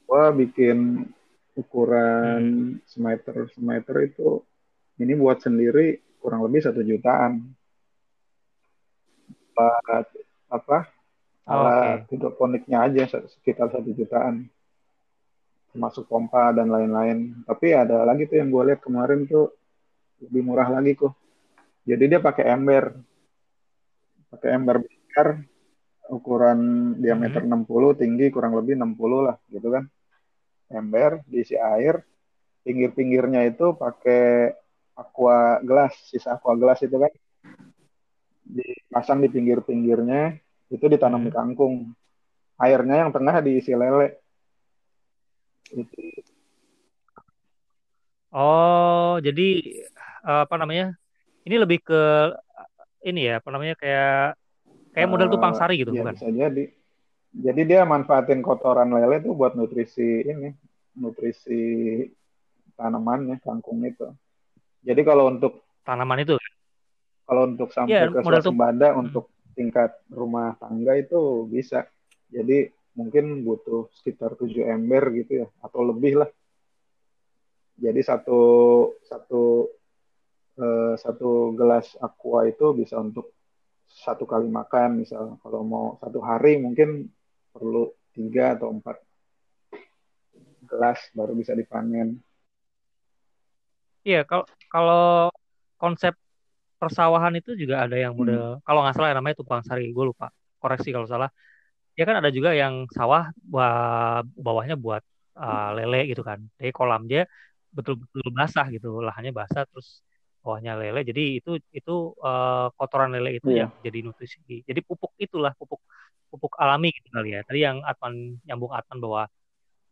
Gua bikin ukuran semeter semeter itu ini buat sendiri kurang lebih satu jutaan. buat apa? Oh, alat Oke. hidroponiknya aja se- sekitar satu jutaan. Termasuk pompa dan lain-lain. Tapi ada lagi tuh yang gue lihat kemarin tuh lebih murah lagi kok. Jadi dia pakai ember. Pakai ember besar ukuran diameter Mhm. 60 tinggi kurang lebih 60 lah gitu kan ember diisi air pinggir-pinggirnya itu pakai aqua gelas sisa aqua gelas itu kan dipasang di pinggir-pinggirnya itu ditanam di Mhm. kangkung airnya yang tengah diisi lele itu Oh, jadi apa namanya? Ini lebih ke ini ya, apa namanya kayak kayak model tupang eh, sari gitu, ya bukan? bisa jadi jadi dia manfaatin kotoran lele tuh buat nutrisi ini nutrisi tanamannya kangkung itu jadi kalau untuk Tanaman itu. kalau untuk sampai ke model tuh. Hmm. untuk tingkat rumah tangga itu bisa jadi mungkin butuh sekitar 7 ember gitu ya atau lebih lah jadi satu satu eh, satu gelas aqua itu bisa untuk satu kali makan misal kalau mau satu hari mungkin perlu tiga atau empat gelas baru bisa dipanen Iya, kalau kalau konsep persawahan itu juga ada yang hmm. model kalau nggak salah namanya tupang sari, gue lupa. Koreksi kalau salah. Ya kan ada juga yang sawah ba- bawahnya buat uh, lele gitu kan. Jadi kolam dia betul-betul basah gitu, lahannya basah terus bawahnya lele. Jadi itu itu uh, kotoran lele itu Iya. yang jadi nutrisi. Jadi pupuk itulah pupuk pupuk alami gitu kali ya. Tadi yang Atman nyambung Atman bahwa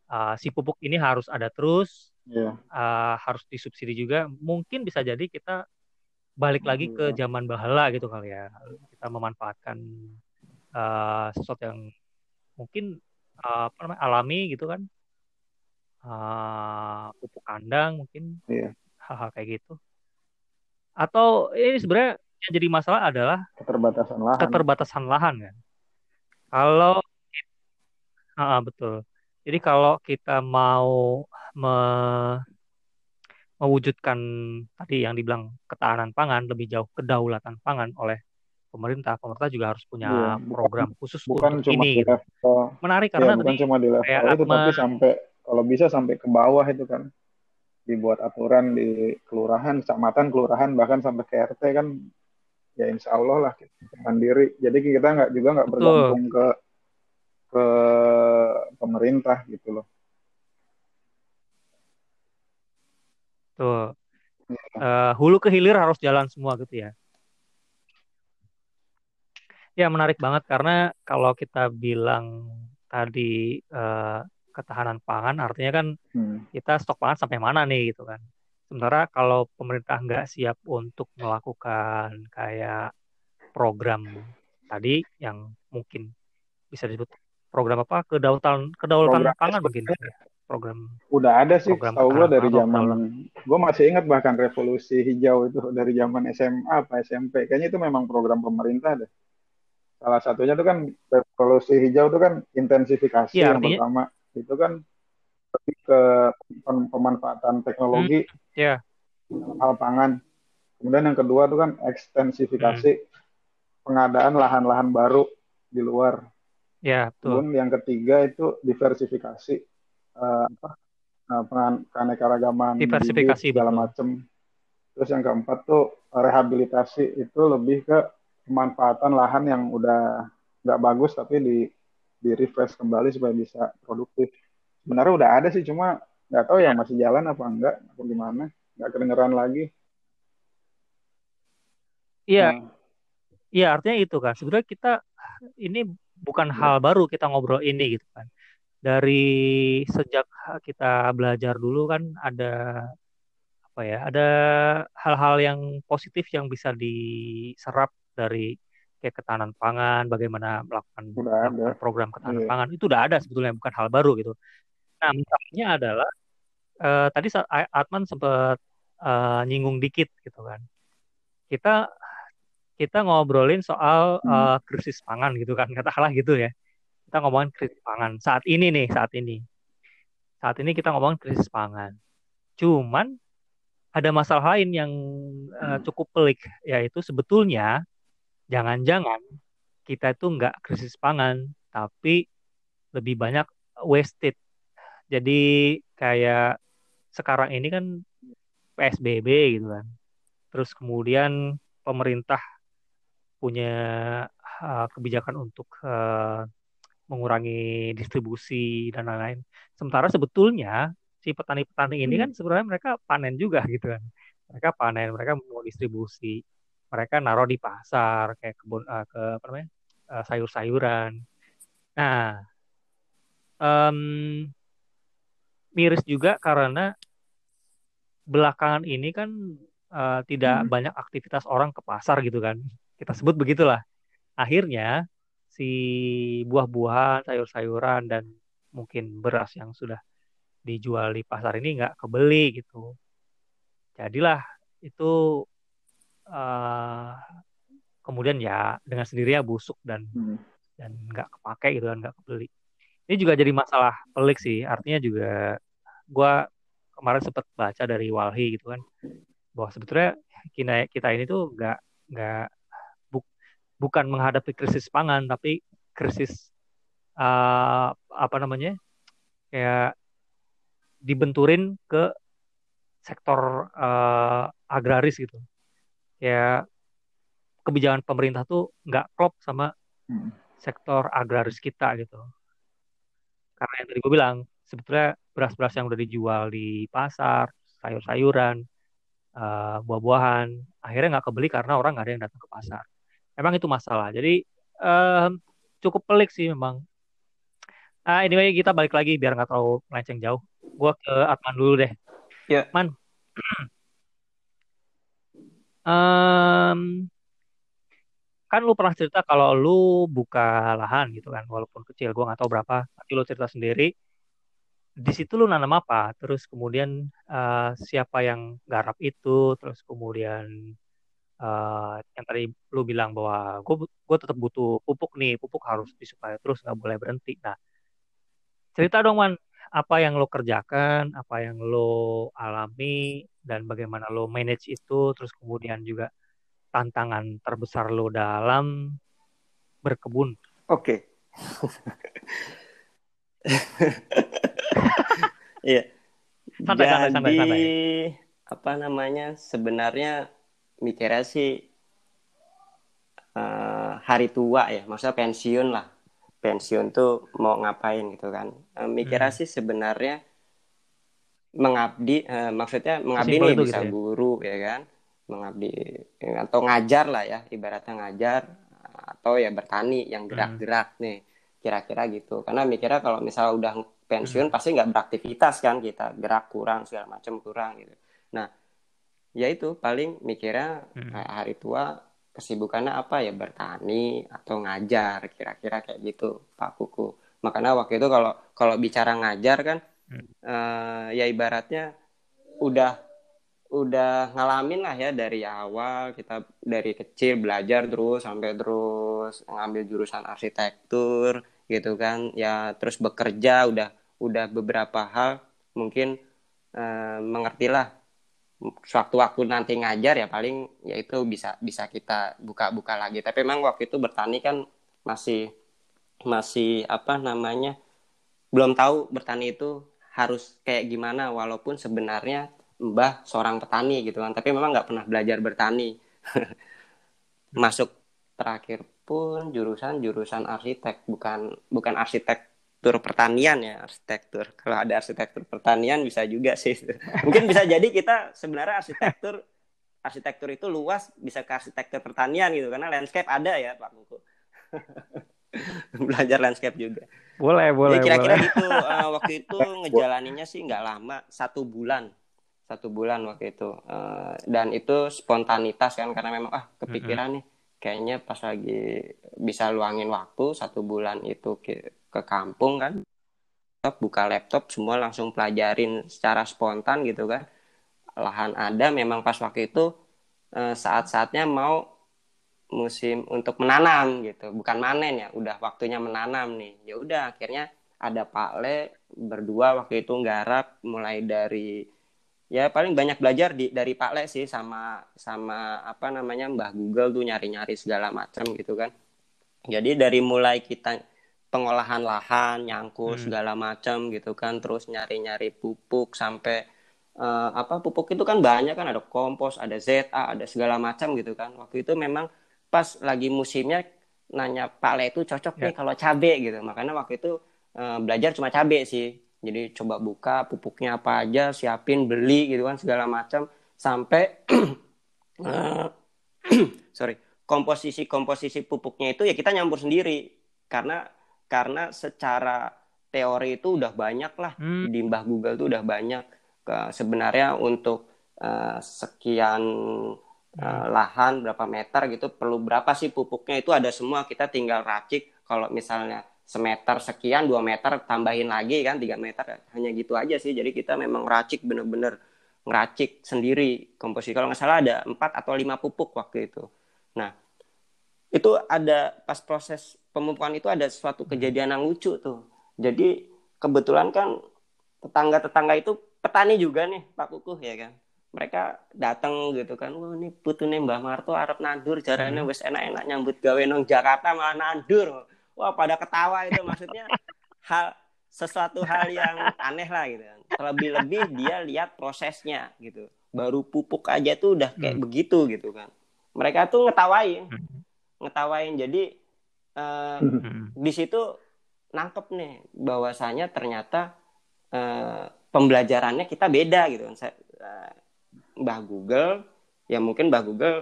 uh, si pupuk ini harus ada terus, Iya. uh, harus disubsidi juga. Mungkin bisa jadi kita balik lagi ke Iya. zaman bahala gitu kali ya. Kita memanfaatkan uh, sesuatu yang mungkin uh, apa namanya alami gitu kan. Uh, pupuk kandang mungkin Iya. hal-hal kayak gitu. Atau ini sebenarnya yang jadi masalah adalah keterbatasan lahan keterbatasan lahan kan. Kalau Ah, betul. Jadi kalau kita mau me- mewujudkan tadi yang dibilang ketahanan pangan lebih jauh kedaulatan pangan oleh pemerintah, pemerintah juga harus Iya, punya bukan program khusus bukan untuk cuma ini di gitu. level Menarik ya karena bukan tadi cuma di level kayak itu tapi sampai kalau bisa sampai ke bawah itu kan dibuat aturan di kelurahan, kecamatan, kelurahan bahkan sampai ke RT kan ya insya Allah lah kita mandiri. Jadi kita nggak juga nggak bergantung ke ke pemerintah gitu loh. tuh Iya. Eh, hulu ke hilir harus jalan semua gitu ya. Ya menarik banget karena kalau kita bilang tadi eh, ketahanan pangan artinya kan Hmm. kita stok pangan sampai mana nih gitu kan. Sementara kalau pemerintah nggak siap untuk melakukan kayak program tadi yang mungkin bisa disebut program apa kedaulatan kedaulatan Programnya pangan mungkin ya. program udah ada sih, program tahu gue dari zaman gue masih ingat bahkan revolusi hijau itu dari zaman SMA apa SMP. Kayaknya itu memang program pemerintah deh. Salah satunya itu kan revolusi hijau itu kan intensifikasi Iya yang artinya pertama itu kan lebih ke pem- pemanfaatan hmm, teknologi ya dalam hal pangan. Kemudian yang kedua itu kan hmm, ekstensifikasi pengadaan lahan-lahan baru di luar. ya betul Kemudian yang ketiga itu diversifikasi eh, apa eh, pengan- keanekaragaman diversifikasi segala macam. Terus yang keempat tuh rehabilitasi itu lebih ke pemanfaatan lahan yang udah nggak bagus tapi di di refresh kembali supaya bisa produktif. Sebenarnya udah ada sih cuma nggak tahu ya masih jalan apa enggak atau gimana. Nggak kedengeran lagi. iya Nah, iya artinya itu kan sebenarnya kita ini bukan ya, hal baru kita ngobrol ini gitu kan dari sejak kita belajar dulu kan ada apa ya ada hal-hal yang positif yang bisa diserap dari kayak ketahanan pangan bagaimana melakukan melakukan program ketahanan Iya. pangan itu udah ada sebetulnya bukan hal baru gitu. Nah misalnya adalah eh, tadi Atman sempat eh, nyinggung dikit gitu kan. Kita kita ngobrolin soal Hmm. eh, krisis pangan gitu kan. Katakanlah gitu ya. Kita ngomongin krisis pangan. Saat ini nih saat ini. Saat ini kita ngomongin krisis pangan. Cuman ada masalah lain yang Hmm. cukup pelik yaitu sebetulnya jangan-jangan kita itu nggak krisis pangan, tapi lebih banyak wasted. Jadi kayak sekarang ini kan PSBB gitu kan. Terus kemudian pemerintah punya uh, kebijakan untuk uh, mengurangi distribusi dan lain-lain. Sementara sebetulnya si petani-petani ini kan sebenarnya mereka panen juga gitu kan. Mereka panen, mereka mau distribusi, mereka naruh di pasar kayak kebun uh, ke apa namanya uh, sayur-sayuran. Nah, um, miris juga karena belakangan ini kan uh, tidak hmm. banyak aktivitas orang ke pasar gitu kan. Kita sebut begitulah. Akhirnya si buah-buahan, sayur-sayuran dan mungkin beras yang sudah dijual di pasar ini nggak kebeli gitu. Jadilah itu uh, kemudian ya dengan sendirinya busuk dan hmm. dan nggak kepake gitu kan nggak kebeli. Ini juga jadi masalah pelik sih. Artinya juga gue kemarin sempat baca dari Walhi gitu kan bahwa sebetulnya kita kita ini tuh nggak nggak bukan menghadapi krisis pangan tapi krisis uh, apa namanya kayak dibenturin ke sektor uh, agraris gitu ya kebijakan pemerintah tuh nggak klop sama hmm. sektor agraris kita gitu karena yang tadi gue bilang sebetulnya beras-beras yang udah dijual di pasar sayur-sayuran uh, buah-buahan akhirnya nggak kebeli karena orang nggak ada yang datang ke pasar Emang itu masalah. Jadi um, cukup pelik sih memang. Nah, anyway kita balik lagi biar nggak terlalu melenceng jauh. Gua ke Atman dulu deh. Ya. Yeah. Man. Um, kan lu pernah cerita kalau lu buka lahan gitu kan, walaupun kecil. Gua nggak tahu berapa. Tapi lu cerita sendiri. Di situ lu nanam apa? Terus kemudian uh, siapa yang garap itu? Terus kemudian uh, yang tadi lu bilang bahwa gue gue tetap butuh pupuk nih pupuk harus disuplai terus nggak boleh berhenti nah cerita dong man apa yang lo kerjakan apa yang lo alami dan bagaimana lo manage itu terus kemudian juga tantangan terbesar lo dalam berkebun oke okay. iya santai, jadi santai, santai. apa namanya sebenarnya mikirnya sih uh, hari tua ya, maksudnya pensiun lah. Pensiun tuh mau ngapain gitu kan. Uh, mikirnya hmm. sih sebenarnya mengabdi, uh, maksudnya mengabdi nih bisa gitu ya? guru ya kan, mengabdi atau ngajar lah ya, ibaratnya ngajar atau ya bertani yang hmm. gerak-gerak hmm. nih, kira-kira gitu. Karena mikirnya kalau misalnya udah pensiun hmm. pasti nggak beraktivitas kan kita gerak kurang segala macam kurang gitu. Nah ya itu paling mikirnya hmm. kayak hari tua kesibukannya apa ya? Bertani atau ngajar kira-kira kayak gitu Pak Kuku. Makanya waktu itu kalau kalau bicara ngajar kan hmm. uh, ya ibaratnya udah udah ngalamin lah ya dari awal kita dari kecil belajar terus sampai terus ngambil jurusan arsitektur gitu kan. Ya terus bekerja udah udah beberapa hal mungkin uh, mengertilah sewaktu-waktu nanti ngajar ya paling ya itu bisa bisa kita buka-buka lagi. Tapi memang waktu itu bertani kan masih masih apa namanya belum tahu bertani itu harus kayak gimana walaupun sebenarnya mbah seorang petani gitu kan tapi memang nggak pernah belajar bertani. Masuk terakhir pun jurusan jurusan arsitek bukan bukan arsitek arsitektur pertanian ya arsitektur. Kalau ada arsitektur pertanian bisa juga sih. Mungkin bisa jadi kita sebenarnya arsitektur arsitektur itu luas bisa ke arsitektur pertanian gitu karena landscape ada ya Pak Kuku belajar landscape juga. Boleh boleh kira-kira gitu uh, waktu itu ngejalaninya sih nggak lama satu bulan. Satu bulan waktu itu. Uh, dan itu spontanitas kan karena memang ah kepikiran mm -hmm. nih kayaknya pas lagi bisa luangin waktu satu bulan itu ke kampung kan buka laptop semua langsung pelajarin secara spontan gitu kan. Lahan ada memang pas waktu itu eh, saat-saatnya mau musim untuk menanam gitu. Bukan manen ya udah waktunya menanam nih. Ya udah akhirnya ada Pak Le berdua waktu itu nggarap mulai dari ya paling banyak belajar di dari Pak Le sih sama sama apa namanya Mbah Google tuh nyari-nyari segala macam gitu kan. Jadi dari mulai kita pengolahan lahan, nyangkul hmm. segala macam gitu kan, terus nyari-nyari pupuk sampai uh, apa pupuk itu kan banyak kan ada kompos, ada ZA, ada segala macam gitu kan. Waktu itu memang pas lagi musimnya nanya Pak Le itu cocok yeah. nih kalau cabe gitu. Makanya waktu itu uh, belajar cuma cabe sih. Jadi coba buka pupuknya apa aja, siapin, beli gitu kan segala macam sampai uh, sorry komposisi komposisi pupuknya itu ya kita nyampur sendiri karena karena secara teori itu udah banyak lah. Hmm. di Mbah Google itu udah banyak. Ke sebenarnya untuk uh, sekian uh, lahan berapa meter gitu perlu berapa sih pupuknya itu ada semua. Kita tinggal racik kalau misalnya semeter sekian dua meter tambahin lagi kan tiga meter hanya gitu aja sih. Jadi kita memang racik bener-bener ngeracik sendiri. Komposisi kalau nggak salah ada empat atau lima pupuk waktu itu. Nah itu ada pas proses pemupukan itu ada suatu kejadian yang lucu tuh. Jadi kebetulan kan tetangga-tetangga itu petani juga nih Pak Kukuh ya kan. Mereka datang gitu kan wah ini putune Mbah Marto Arab nandur jarane hmm. wes enak-enak nyambut gawe nong Jakarta malah nandur. Wah pada ketawa itu. Maksudnya hal sesuatu hal yang aneh lah gitu. Terlebih-lebih dia lihat prosesnya gitu. Baru pupuk aja tuh udah kayak hmm. begitu gitu kan. Mereka tuh ngetawain. Hmm. ngetawain. Jadi uh, di situ nangkep nih bahwasanya ternyata uh, pembelajarannya kita beda gitu Saya, uh, Mbah Google ya mungkin Mbah Google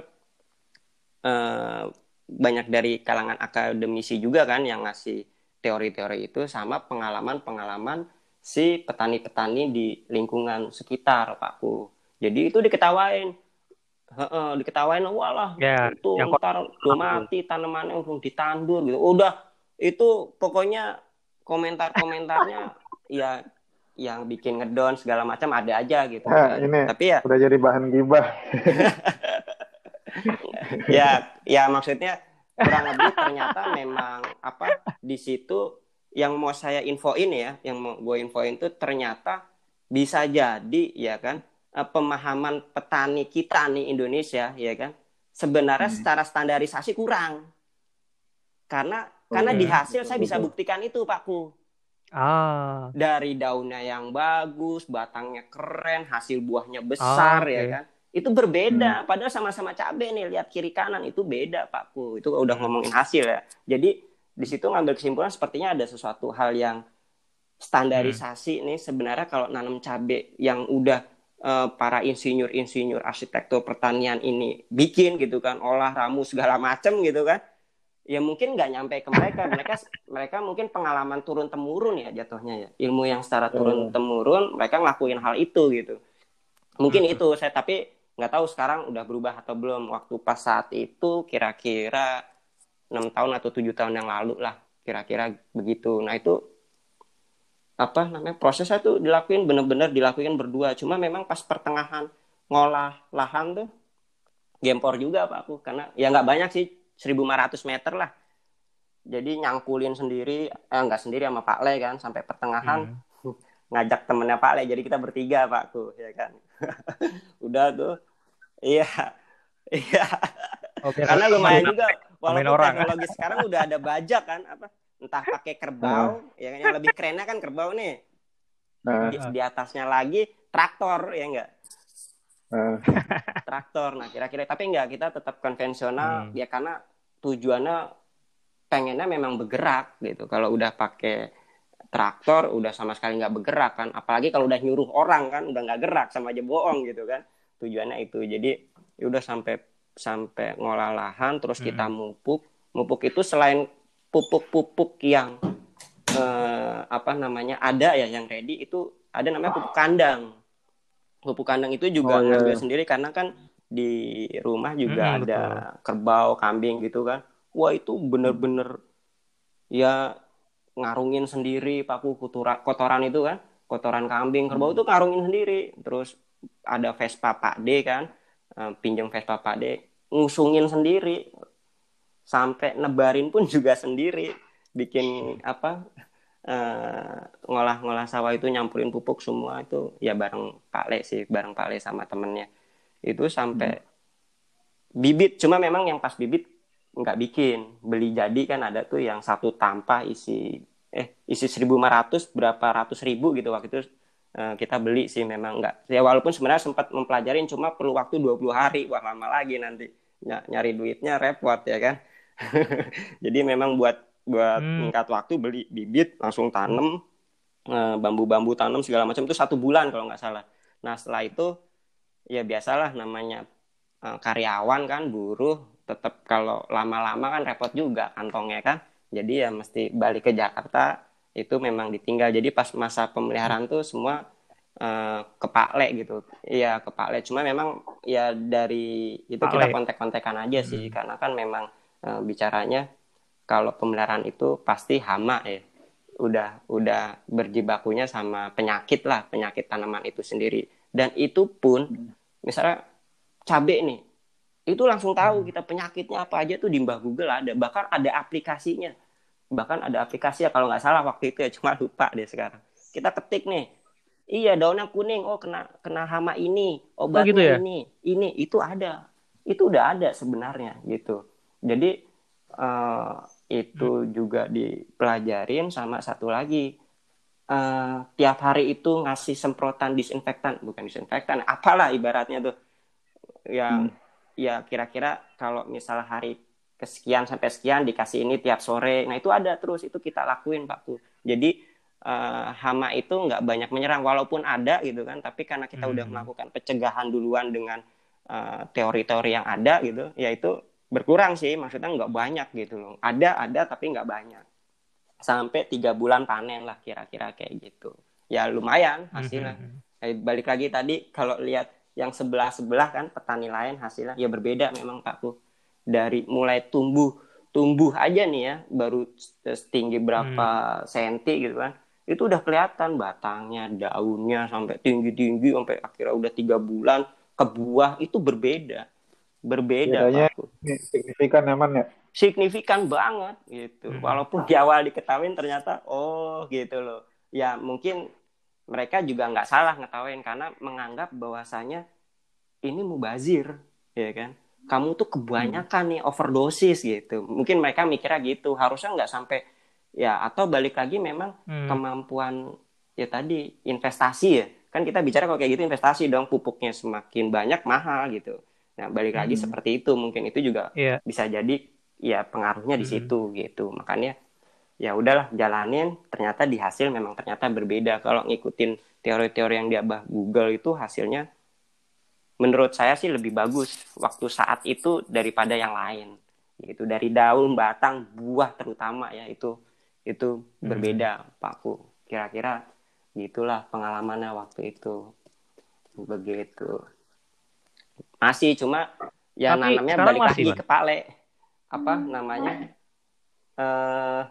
uh, banyak dari kalangan akademisi juga kan yang ngasih teori-teori itu sama pengalaman-pengalaman si petani-petani di lingkungan sekitar Pakku. Jadi itu diketawain. Heeh, diketawain walah ya, itu yang ntar udah mati tanamannya udah ditandur gitu. Udah itu pokoknya komentar-komentarnya ya yang bikin ngedon segala macam ada aja gitu. Nah, ini Tapi ya udah jadi bahan gibah. ya, ya maksudnya kurang lebih ternyata memang apa di situ yang mau saya infoin ya, yang mau gue infoin itu ternyata bisa jadi ya kan eh, pemahaman petani kita nih Indonesia ya kan sebenarnya hmm. secara standarisasi kurang karena oh, karena di hasil saya bisa buktikan itu Pakku Ah. Dari daunnya yang bagus, batangnya keren, hasil buahnya besar ah, okay. ya kan. Itu berbeda. Hmm. Padahal sama-sama cabai nih, lihat kiri kanan itu beda, Pakku. Itu udah ngomongin hasil ya. Jadi di situ ngambil kesimpulan sepertinya ada sesuatu hal yang standarisasi hmm. nih sebenarnya kalau nanam cabai yang udah uh, para insinyur-insinyur arsitektur pertanian ini bikin gitu kan, olah ramu segala macam gitu kan ya mungkin nggak nyampe ke mereka. Mereka mereka mungkin pengalaman turun temurun ya jatuhnya ya. Ilmu yang secara turun temurun mereka ngelakuin hal itu gitu. Mungkin itu saya tapi nggak tahu sekarang udah berubah atau belum. Waktu pas saat itu kira-kira enam tahun atau tujuh tahun yang lalu lah kira-kira begitu. Nah itu apa namanya prosesnya tuh dilakuin bener-bener dilakuin berdua. Cuma memang pas pertengahan ngolah lahan tuh gempor juga pak aku. Karena ya nggak banyak sih 1500 meter lah. Jadi nyangkulin sendiri eh enggak sendiri sama Pak Le kan sampai pertengahan. Hmm. ngajak temennya Pak Le jadi kita bertiga Pak tuh ya kan. Udah tuh iya iya. Oke, karena lumayan juga walaupun orang, teknologi sekarang udah ada bajak kan apa entah pakai kerbau hmm. ya kan? yang lebih kerennya kan kerbau nih hmm. di, di atasnya lagi traktor ya enggak traktor nah kira-kira tapi enggak kita tetap konvensional hmm. ya karena tujuannya pengennya memang bergerak gitu kalau udah pakai traktor udah sama sekali nggak bergerak kan apalagi kalau udah nyuruh orang kan udah nggak gerak sama aja bohong gitu kan tujuannya itu jadi ya udah sampai sampai ngolah lahan terus hmm. kita mupuk mupuk itu selain pupuk-pupuk yang eh, apa namanya ada ya yang ready itu ada namanya pupuk kandang pupuk kandang itu juga oh, iya. ngambil sendiri karena kan di rumah juga hmm, ada betul. kerbau, kambing gitu kan. Wah itu bener-bener ya ngarungin sendiri paku kotoran, kotoran itu kan, kotoran kambing, kerbau hmm. itu ngarungin sendiri. Terus ada Vespa Pak D kan, eh, pinjam Vespa Pak D, ngusungin sendiri. Sampai nebarin pun juga sendiri, bikin apa Eh, ngolah-ngolah sawah itu nyampurin pupuk semua itu ya bareng Pak Le sih bareng Pak Le sama temennya. Itu sampai hmm. bibit cuma memang yang pas bibit nggak bikin. Beli jadi kan ada tuh yang satu tanpa isi eh isi 1500 berapa ratus ribu gitu waktu itu uh, kita beli sih memang nggak. Ya walaupun sebenarnya sempat mempelajarin cuma perlu waktu 20 hari wah lama lagi nanti Ny nyari duitnya repot ya kan jadi memang buat buat hmm. waktu beli bibit langsung tanam uh, bambu-bambu tanam segala macam itu satu bulan kalau nggak salah nah setelah itu ya biasalah namanya uh, karyawan kan buruh tetap kalau lama-lama kan repot juga kantongnya kan jadi ya mesti balik ke Jakarta itu memang ditinggal jadi pas masa pemeliharaan tuh semua uh, kepale gitu iya kepale cuma memang ya dari itu Pale. kita kontek-kontekan aja sih hmm. karena kan memang uh, bicaranya kalau pemeliharaan itu pasti hama ya. Udah udah berjibakunya sama penyakit lah penyakit tanaman itu sendiri. Dan itu pun misalnya cabai nih itu langsung tahu hmm. kita penyakitnya apa aja tuh di Mbah Google ada. Bahkan ada aplikasinya. Bahkan ada aplikasi ya kalau nggak salah waktu itu ya cuma lupa deh sekarang. Kita ketik nih iya daunnya kuning oh kena kena hama ini obatnya oh, gitu ya? ini ini itu ada. Itu udah ada sebenarnya gitu jadi uh, itu hmm. juga dipelajarin sama satu lagi uh, tiap hari itu ngasih semprotan disinfektan bukan disinfektan apalah ibaratnya tuh yang hmm ya kira-kira kalau misalnya hari kesekian sampai sekian dikasih ini tiap sore nah itu ada terus itu kita lakuin Pak Ku jadi uh, hama itu nggak banyak menyerang walaupun ada gitu kan tapi karena kita hmm. udah melakukan pencegahan duluan dengan teori eh, teori-teori yang ada gitu ya itu berkurang sih maksudnya nggak banyak gitu loh ada ada tapi nggak banyak sampai tiga bulan panen lah kira-kira kayak gitu ya lumayan hasilnya hmm. hmm, balik lagi tadi kalau lihat yang sebelah-sebelah kan petani lain hasilnya ya berbeda memang Pak Ku. Dari mulai tumbuh tumbuh aja nih ya baru setinggi berapa hmm. senti gitu kan itu udah kelihatan batangnya daunnya sampai tinggi tinggi sampai akhirnya udah tiga bulan ke buah itu berbeda berbeda Bedanya signifikan emang ya? Signifikan banget gitu. Hmm. walaupun di awal diketahui ternyata oh gitu loh. Ya mungkin mereka juga nggak salah ngetawain karena menganggap bahwasanya ini mubazir ya kan? Kamu tuh kebanyakan nih overdosis gitu. Mungkin mereka mikirnya gitu. Harusnya nggak sampai ya atau balik lagi memang hmm. kemampuan ya tadi investasi ya. Kan kita bicara kalau kayak gitu investasi dong pupuknya semakin banyak mahal gitu nah balik lagi hmm. seperti itu mungkin itu juga yeah. bisa jadi ya pengaruhnya di hmm. situ gitu makanya ya udahlah jalanin ternyata di hasil memang ternyata berbeda kalau ngikutin teori-teori yang di abah Google itu hasilnya menurut saya sih lebih bagus waktu saat itu daripada yang lain gitu dari daun batang buah terutama ya itu itu hmm. berbeda Pakku kira-kira gitulah pengalamannya waktu itu begitu masih cuma ya Tapi nanamnya balik lagi ke pale apa namanya? Eh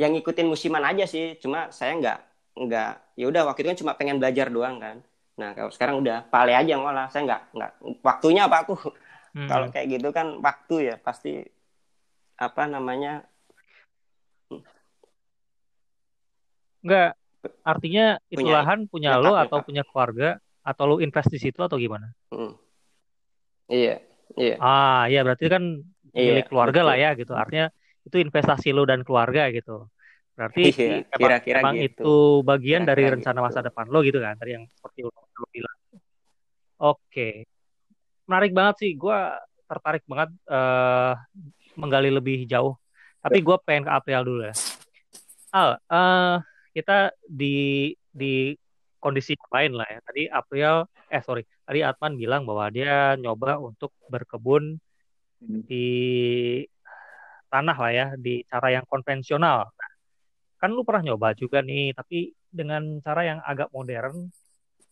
yang ngikutin musiman aja sih cuma saya nggak nggak ya udah waktu itu kan cuma pengen belajar doang kan. Nah kalau sekarang udah pale aja ngolah saya nggak nggak waktunya apa aku? Hmm. kalau kayak gitu kan waktu ya pasti apa namanya? Nggak artinya itu punya, lahan punya, punya lo atau ya, punya keluarga atau lo invest di situ atau gimana? Hmm. Iya iya ah iya berarti kan iya, milik keluarga betul. lah ya gitu artinya itu investasi lo dan keluarga gitu. Berarti iya, kira-kira emang, gitu. itu bagian kira -kira dari gitu. rencana masa depan lo gitu kan, tadi yang seperti lo, bilang. Oke, menarik banget sih. Gue tertarik banget uh, menggali lebih jauh. Tapi gue pengen ke April dulu ya. Al, uh, kita di di kondisi lain lah ya. Tadi April, eh sorry, tadi Atman bilang bahwa dia nyoba untuk berkebun hmm. di tanah lah ya di cara yang konvensional. Nah, kan lu pernah nyoba juga nih, tapi dengan cara yang agak modern,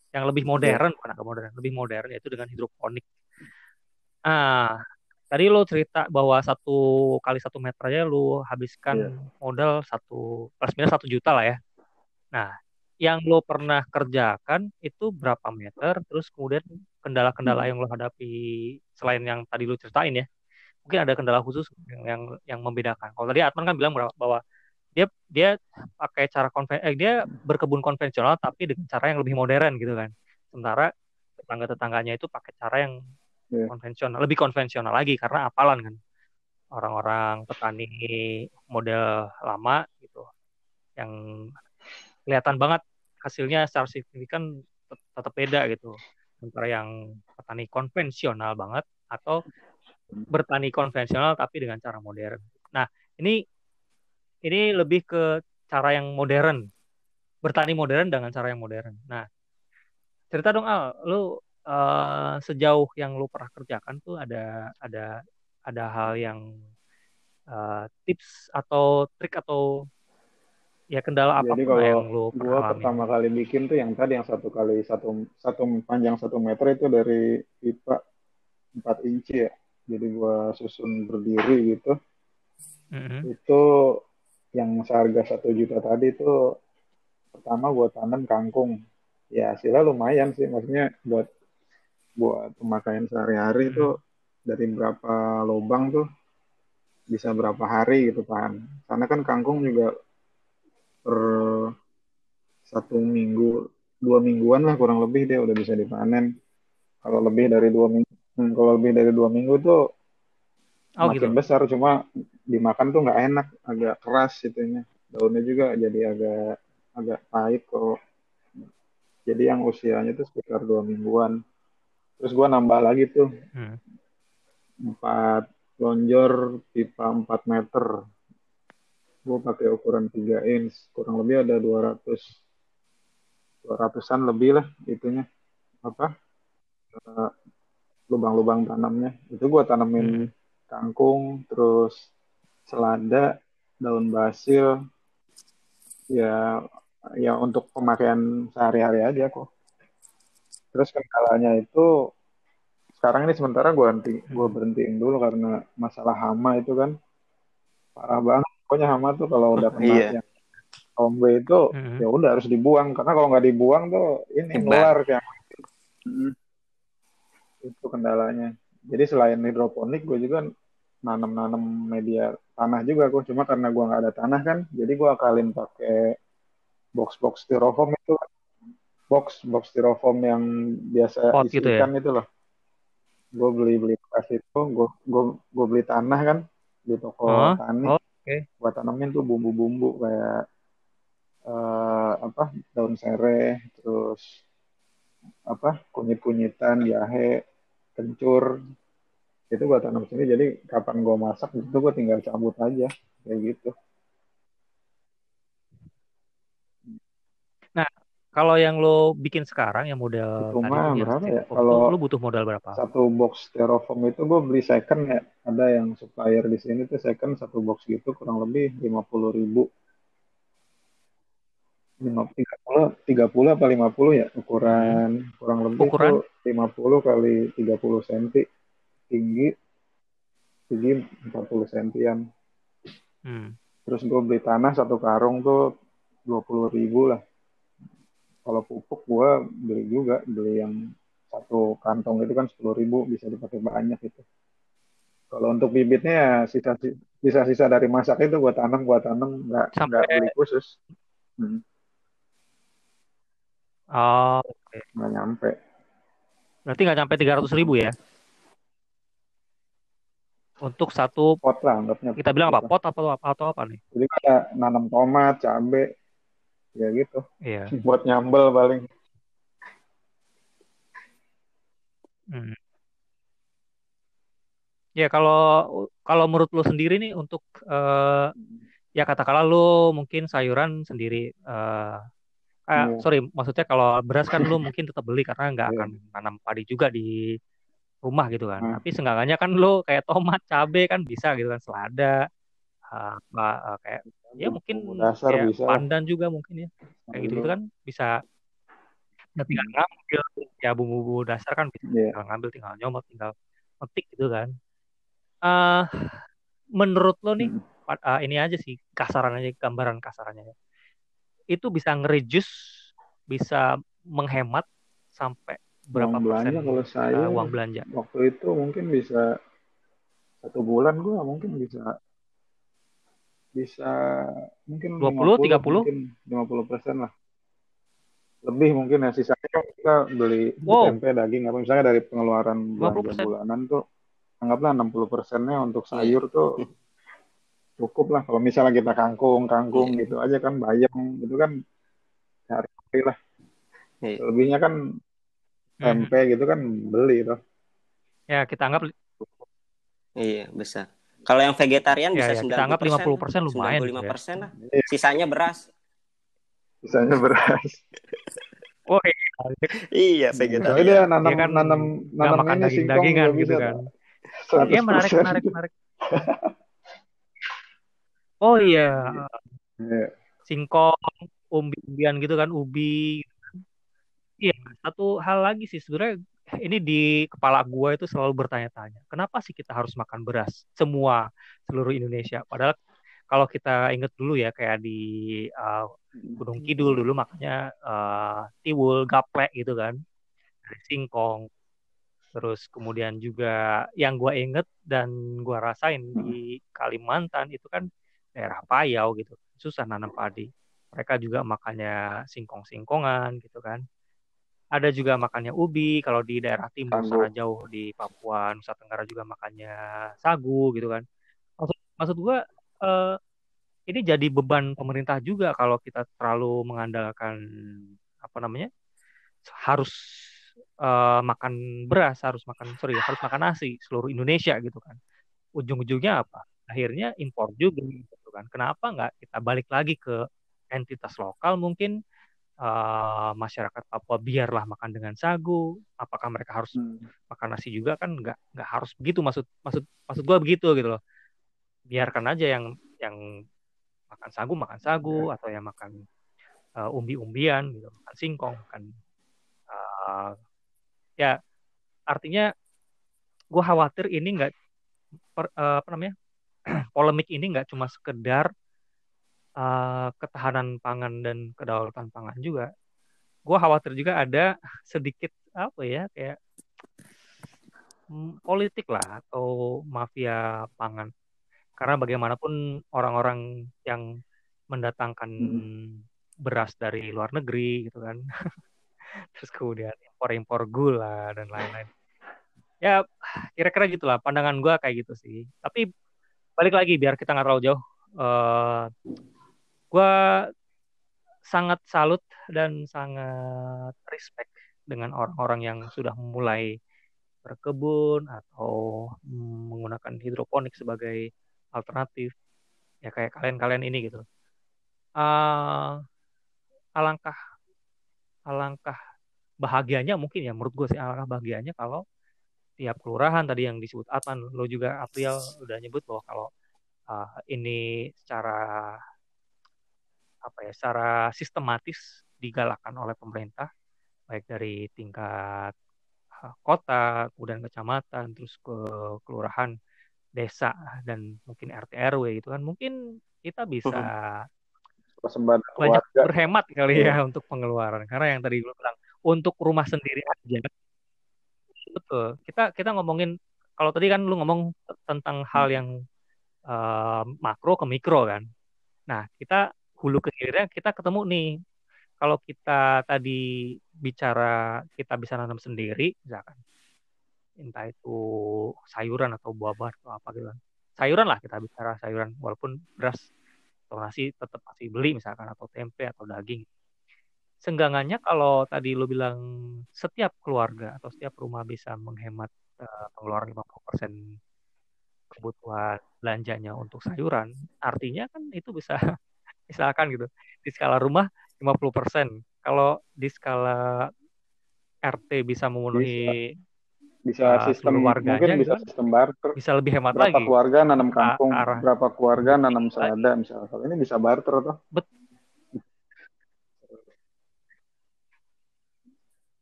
yang lebih iya. modern, bukan agak modern, lebih modern yaitu dengan hidroponik. Ah, tadi lu cerita bahwa satu kali satu meter aja lu habiskan yeah. modal satu plus minus satu juta lah ya. Nah, yang lo pernah kerjakan itu berapa meter, terus kemudian kendala-kendala hmm. yang lo hadapi selain yang tadi lo ceritain ya, mungkin ada kendala khusus yang yang, yang membedakan. Kalau tadi Atman kan bilang bahwa dia dia pakai cara konven eh, dia berkebun konvensional tapi dengan cara yang lebih modern gitu kan. Sementara tetangga-tetangganya itu pakai cara yang yeah. konvensional, lebih konvensional lagi karena apalan kan. orang-orang petani model lama gitu yang kelihatan banget hasilnya secara signifikan tetap beda gitu antara yang petani konvensional banget atau bertani konvensional tapi dengan cara modern. Nah, ini ini lebih ke cara yang modern. Bertani modern dengan cara yang modern. Nah, cerita dong Al, lu uh, sejauh yang lu pernah kerjakan tuh ada ada ada hal yang uh, tips atau trik atau ya kendala apa yang lu gua alami? pertama kali bikin tuh yang tadi yang satu kali satu satu panjang satu meter itu dari pipa empat inci ya jadi gua susun berdiri gitu mm-hmm. itu yang seharga satu juta tadi itu pertama gua tanam kangkung ya hasilnya lumayan sih maksudnya buat buat pemakaian sehari-hari itu mm-hmm. dari berapa lubang tuh bisa berapa hari gitu kan karena kan kangkung juga per satu minggu dua mingguan lah kurang lebih dia udah bisa dipanen. Kalau lebih dari dua minggu hmm, kalau lebih dari dua minggu tuh oh, makin gitu. besar cuma dimakan tuh nggak enak agak keras itunya. Daunnya juga jadi agak agak pahit kok. Jadi yang usianya tuh sekitar dua mingguan. Terus gua nambah lagi tuh. Hmm. empat lonjor pipa empat meter gue pakai ukuran 3 inch. Kurang lebih ada 200 200-an lebih lah itunya. Apa? Uh, lubang-lubang tanamnya. Itu gue tanamin hmm. kangkung terus selada daun basil. Ya ya untuk pemakaian sehari-hari aja kok. Terus kendalanya itu sekarang ini sementara gue berhenti gue berhentiin dulu karena masalah hama itu kan parah banget pokoknya hama tuh kalau udah kena iya. yang ombe itu mm-hmm. ya udah harus dibuang karena kalau nggak dibuang tuh ini nular kayak hmm. itu kendalanya jadi selain hidroponik gue juga nanam-nanam media tanah juga gue cuma karena gue nggak ada tanah kan jadi gue akalin pakai box-box styrofoam itu box box styrofoam yang biasa Pot gitu ya? itu loh gue beli beli bekas itu gue gue gue beli tanah kan di toko oh, tani oh okay. buat tanamin tuh bumbu-bumbu kayak uh, apa daun sereh terus apa kunyit-kunyitan jahe kencur itu gua tanam sini jadi kapan gua masak itu gua tinggal cabut aja kayak gitu nah kalau yang lo bikin sekarang yang model Cuma tadi berapa ya? Kalau lo butuh modal berapa? Satu box styrofoam itu gue beli second ya. Ada yang supplier di sini tuh second satu box gitu kurang lebih lima puluh ribu. Lima tiga puluh tiga puluh apa lima puluh ya ukuran hmm. kurang lebih ukuran lima puluh kali tiga puluh senti tinggi tinggi empat puluh sentian. Hmm. Terus gue beli tanah satu karung tuh dua puluh ribu lah kalau pupuk gue beli juga beli yang satu kantong itu kan sepuluh ribu bisa dipakai banyak itu kalau untuk bibitnya ya sisa sisa sisa dari masak itu gue tanam gue tanam nggak nggak beli khusus. Hmm. oh okay. nggak nyampe. Berarti nggak nyampe tiga ratus ribu ya? Untuk satu pot lah anggapnya kita bilang apa? pot atau apa atau apa nih? Jadi kayak nanam tomat cabai ya gitu iya. buat nyambel paling hmm. ya kalau kalau menurut lo sendiri nih untuk uh, ya katakanlah lo mungkin sayuran sendiri uh, eh, yeah. sorry maksudnya kalau beras kan lo mungkin tetap beli karena nggak yeah. akan nanam padi juga di rumah gitu kan hmm. tapi seenggaknya kan lo kayak tomat cabe kan bisa gitu kan selada uh, uh, kayak ya mungkin dasar kayak bisa. pandan juga mungkin ya kayak gitu, gitu kan bisa ya tinggal ngambil ya bumbu-bumbu dasar kan bisa yeah. tinggal ngambil tinggal nyomot tinggal metik gitu kan uh, menurut lo nih hmm. uh, ini aja sih kasaran aja gambaran kasarannya ya. itu bisa ngerejus bisa menghemat sampai berapa uang belanja persen kalau saya uh, uang belanja waktu itu mungkin bisa satu bulan gua mungkin bisa bisa mungkin 20 50, 30 mungkin 50 persen lah lebih mungkin ya sisanya kan kita beli wow. tempe daging apa misalnya dari pengeluaran belanja bulanan tuh anggaplah 60 persennya untuk iya. sayur tuh cukup lah kalau misalnya kita kangkung kangkung yeah. gitu aja kan bayam itu kan hari lah yeah. lebihnya kan hmm. tempe hmm. gitu kan beli tuh ya kita anggap iya besar kalau yang vegetarian ya, bisa ya, kita anggap 50 persen lumayan 95 persen ya. lah yeah. sisanya beras sisanya beras Oh iya. iya vegetarian. Soalnya dia nanam, ya kan, nanam, nanam makan daging-dagingan gitu kan. Iya menarik, menarik, menarik. Oh iya. Yeah. Singkong, umbi-umbian gitu kan, ubi. Gitu. Iya, satu hal lagi sih sebenarnya ini di kepala gue itu selalu bertanya-tanya, kenapa sih kita harus makan beras semua seluruh Indonesia? Padahal kalau kita inget dulu ya kayak di uh, Gunung Kidul dulu makanya uh, tiwul, gaplek gitu kan, singkong. Terus kemudian juga yang gue inget dan gue rasain di Kalimantan itu kan daerah Payau gitu, susah nanam padi. Mereka juga makannya singkong-singkongan gitu kan. Ada juga makannya ubi, kalau di daerah timur sana jauh di Papua, Nusa Tenggara juga makannya sagu gitu kan. Maksud, maksud gue uh, ini jadi beban pemerintah juga kalau kita terlalu mengandalkan apa namanya harus uh, makan beras harus makan sorry harus makan nasi seluruh Indonesia gitu kan. Ujung-ujungnya apa? Akhirnya impor juga gitu kan. Kenapa nggak kita balik lagi ke entitas lokal mungkin uh, masyarakat Papua biarlah makan dengan sagu. Apakah mereka harus hmm. makan nasi juga? Kan nggak nggak harus begitu. Maksud maksud maksud gue begitu gitu loh. Biarkan aja yang yang makan sagu makan sagu. Yeah. atau yang makan uh, umbi-umbian gitu. Makan singkong makan uh, ya artinya gue khawatir ini nggak uh, apa namanya polemik ini nggak cuma sekedar uh, ketahanan pangan dan kedaulatan pangan juga. Gue khawatir juga ada sedikit apa ya kayak mm, politik lah atau mafia pangan. Karena bagaimanapun orang-orang yang mendatangkan hmm. beras dari luar negeri gitu kan. Terus kemudian impor-impor gula dan lain-lain. Ya kira-kira gitulah pandangan gue kayak gitu sih. Tapi balik lagi biar kita nggak terlalu jauh uh, gue sangat salut dan sangat respect dengan orang-orang yang sudah mulai berkebun atau menggunakan hidroponik sebagai alternatif ya kayak kalian-kalian ini gitu. Uh, alangkah alangkah bahagianya mungkin ya menurut gue sih alangkah bahagianya kalau tiap kelurahan tadi yang disebut Atan lo juga April udah nyebut bahwa kalau uh, ini secara apa ya secara sistematis digalakkan oleh pemerintah baik dari tingkat kota kemudian kecamatan terus ke kelurahan desa dan mungkin RT RW gitu kan mungkin kita bisa banyak keluarga. berhemat kali ya iya. untuk pengeluaran karena yang tadi gue bilang untuk rumah sendiri aja betul kita kita ngomongin kalau tadi kan lu ngomong tentang hal hmm. yang uh, makro ke mikro kan nah kita hulu ke hilirnya kita ketemu nih kalau kita tadi bicara kita bisa nanam sendiri misalkan entah itu sayuran atau buah-buahan atau apa gitu kan. Sayuran lah kita bicara sayuran walaupun beras atau nasi tetap masih beli misalkan atau tempe atau daging. Senggangannya kalau tadi lu bilang setiap keluarga atau setiap rumah bisa menghemat uh, pengeluaran 50% kebutuhan belanjanya untuk sayuran, artinya kan itu bisa misalkan gitu. Di skala rumah 50%. Kalau di skala RT bisa memenuhi bisa. Bisa uh, sistem warganya mungkin bisa gitu. sistem barter. Bisa lebih hemat berapa lagi. keluarga nanam kangkung arah. berapa keluarga nanam selada misalnya. Kalau ini bisa barter tuh Bet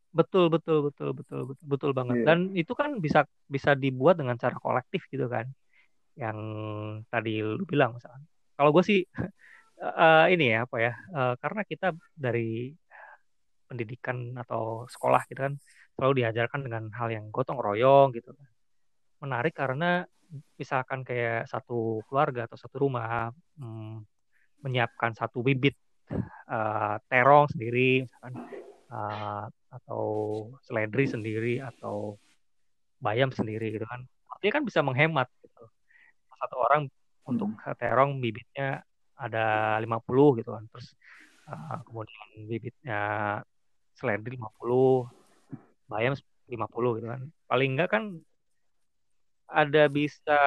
betul betul betul betul betul betul banget. Yeah. dan itu kan bisa bisa dibuat dengan cara kolektif gitu kan. Yang tadi lu bilang misalnya kalau gue sih uh, ini ya apa ya uh, karena kita dari pendidikan atau sekolah gitu kan selalu diajarkan dengan hal yang gotong royong gitu menarik karena misalkan kayak satu keluarga atau satu rumah hmm, menyiapkan satu bibit uh, terong sendiri misalkan uh, atau seledri sendiri atau bayam sendiri gitu kan dia kan bisa menghemat gitu. Satu orang untuk hmm. terong bibitnya ada 50 gitu kan. Terus uh, kemudian bibitnya seledri 50, bayam 50 gitu kan. Paling enggak kan ada bisa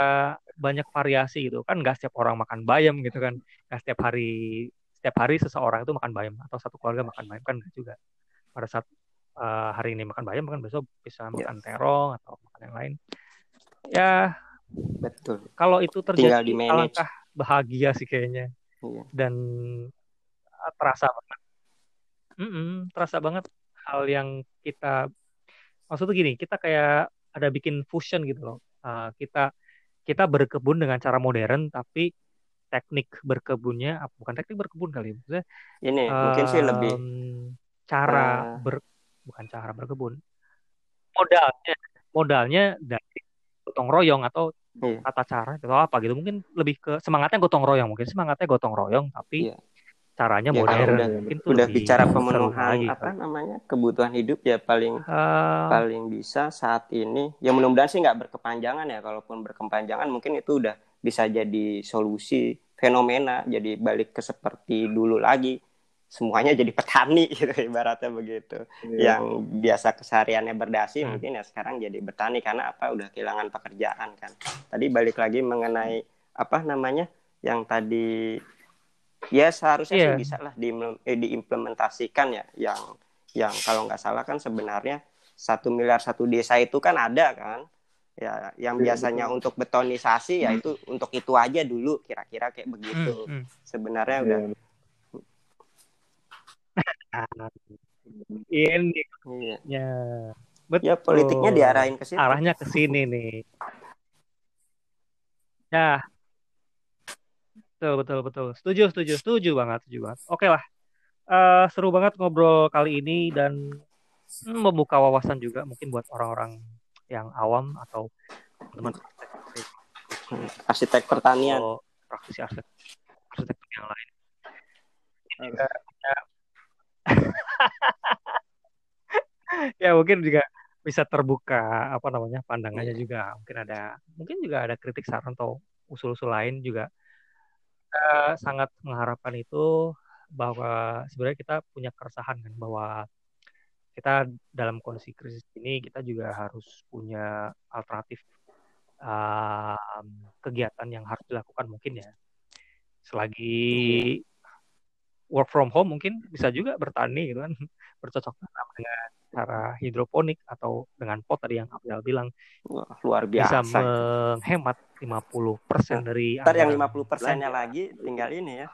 banyak variasi gitu kan nggak setiap orang makan bayam gitu kan nggak setiap hari setiap hari seseorang itu makan bayam atau satu keluarga makan bayam kan juga pada saat uh, hari ini makan bayam kan besok bisa iya. makan yes. terong atau makan yang lain ya betul kalau itu terjadi alangkah bahagia sih kayaknya iya. dan uh, terasa banget. Mm -mm, terasa banget hal yang kita maksudnya gini kita kayak ada bikin fusion gitu loh. Uh, kita kita berkebun dengan cara modern tapi teknik berkebunnya bukan teknik berkebun kali maksudnya ini um, mungkin sih lebih cara uh, ber bukan cara berkebun. Modalnya modalnya dari gotong royong atau hmm. tata cara atau apa gitu. Mungkin lebih ke semangatnya gotong royong. Mungkin semangatnya gotong royong tapi yeah. caranya ya, modern. udah, mungkin udah bicara pemenuhan lagi, apa namanya kebutuhan hidup ya paling uh, paling bisa saat ini. Ya mudah-mudahan sih nggak berkepanjangan ya. Kalaupun berkepanjangan mungkin itu udah bisa jadi solusi fenomena. Jadi balik ke seperti dulu lagi semuanya jadi petani gitu ibaratnya begitu yeah. yang biasa kesehariannya berdasi hmm. mungkin ya sekarang jadi bertani karena apa udah kehilangan pekerjaan kan tadi balik lagi mengenai apa namanya yang tadi ya seharusnya yeah. sih iya. bisa lah di, eh, diimplementasikan ya yang yang kalau nggak salah kan sebenarnya satu miliar satu desa itu kan ada kan ya yang iya, biasanya betul. untuk betonisasi ya hmm. itu untuk itu aja dulu kira-kira kayak begitu hmm, hmm. sebenarnya ya. udah ini ya betul. ya politiknya diarahin ke sini arahnya ke sini nih. Ya. Betul betul betul. Setuju setuju setuju banget setuju banget. Oke lah. Uh, seru banget ngobrol kali ini dan hmm, membuka wawasan juga mungkin buat orang-orang yang awam atau teman arsitek. Pertanian. Atau praktisi arsitek arsitek yang lain ya, mungkin juga bisa terbuka apa namanya pandangannya juga. Mungkin ada mungkin juga ada kritik saran atau usul-usul lain juga. Kita sangat mengharapkan itu bahwa sebenarnya kita punya keresahan kan bahwa kita dalam kondisi krisis ini kita juga harus punya alternatif um, kegiatan yang harus dilakukan mungkin ya. Selagi work from home mungkin bisa juga bertani gitu kan. Bercocok tanam dengan cara hidroponik atau dengan pot tadi yang Abdel bilang. Wah, luar biasa. bisa menghemat 50% persen dari Ntar yang 50 persennya lagi tinggal ini ya.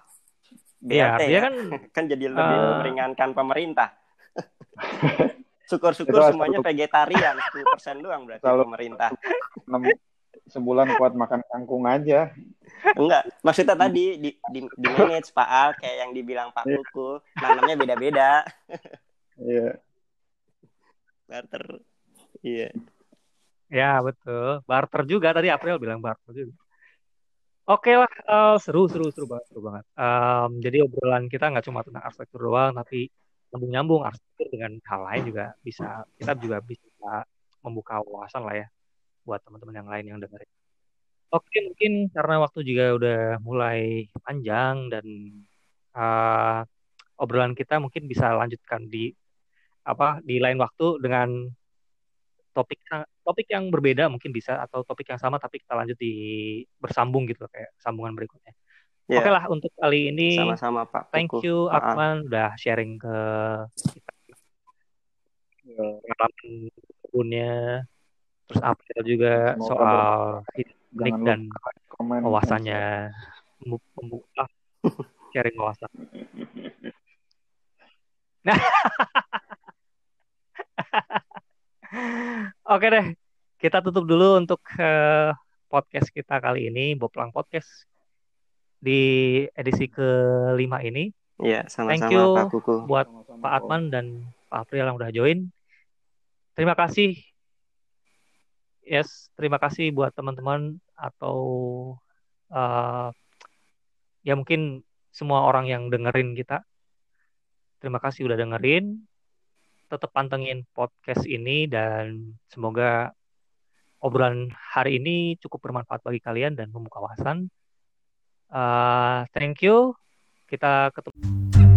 Biar ya, ya. kan kan jadi lebih uh, meringankan pemerintah. Syukur-syukur semuanya vegetarian, 10% doang berarti kalau pemerintah. sebulan kuat makan kangkung aja. Enggak, maksudnya tadi di, di, di manage Pak Al kayak yang dibilang Pak iya. Kuku, nanamnya beda-beda. Iya. Barter. Iya. Ya, betul. Barter juga tadi April bilang barter juga. Oke lah, uh, seru, seru, seru banget, seru banget. Um, jadi obrolan kita nggak cuma tentang arsitektur doang, tapi nyambung-nyambung arsitektur dengan hal lain juga bisa kita juga bisa membuka wawasan lah ya buat teman-teman yang lain yang dengerin. Oke mungkin karena waktu juga udah mulai panjang dan uh, obrolan kita mungkin bisa lanjutkan di apa di lain waktu dengan topik topik yang berbeda mungkin bisa atau topik yang sama tapi kita lanjut di bersambung gitu kayak sambungan berikutnya. Yeah. Oke lah untuk kali ini. Sama-sama Pak. Thank Kuku. you Akman udah sharing ke kita. Yeah. Pengalaman kebunnya. Terus apa juga Semoga soal teknik dan komen, wawasannya membuka sharing wawasan. Nah. Oke deh, kita tutup dulu untuk uh, podcast kita kali ini, Boplang Podcast di edisi kelima ini. Iya, sama-sama Thank you Pak Kuku. buat sama-sama, Pak Atman dan Pak April yang udah join. Terima kasih. Yes, terima kasih buat teman-teman atau uh, ya mungkin semua orang yang dengerin kita. Terima kasih udah dengerin. Tetap pantengin podcast ini dan semoga obrolan hari ini cukup bermanfaat bagi kalian dan membuka wawasan. Uh, thank you. Kita ketemu.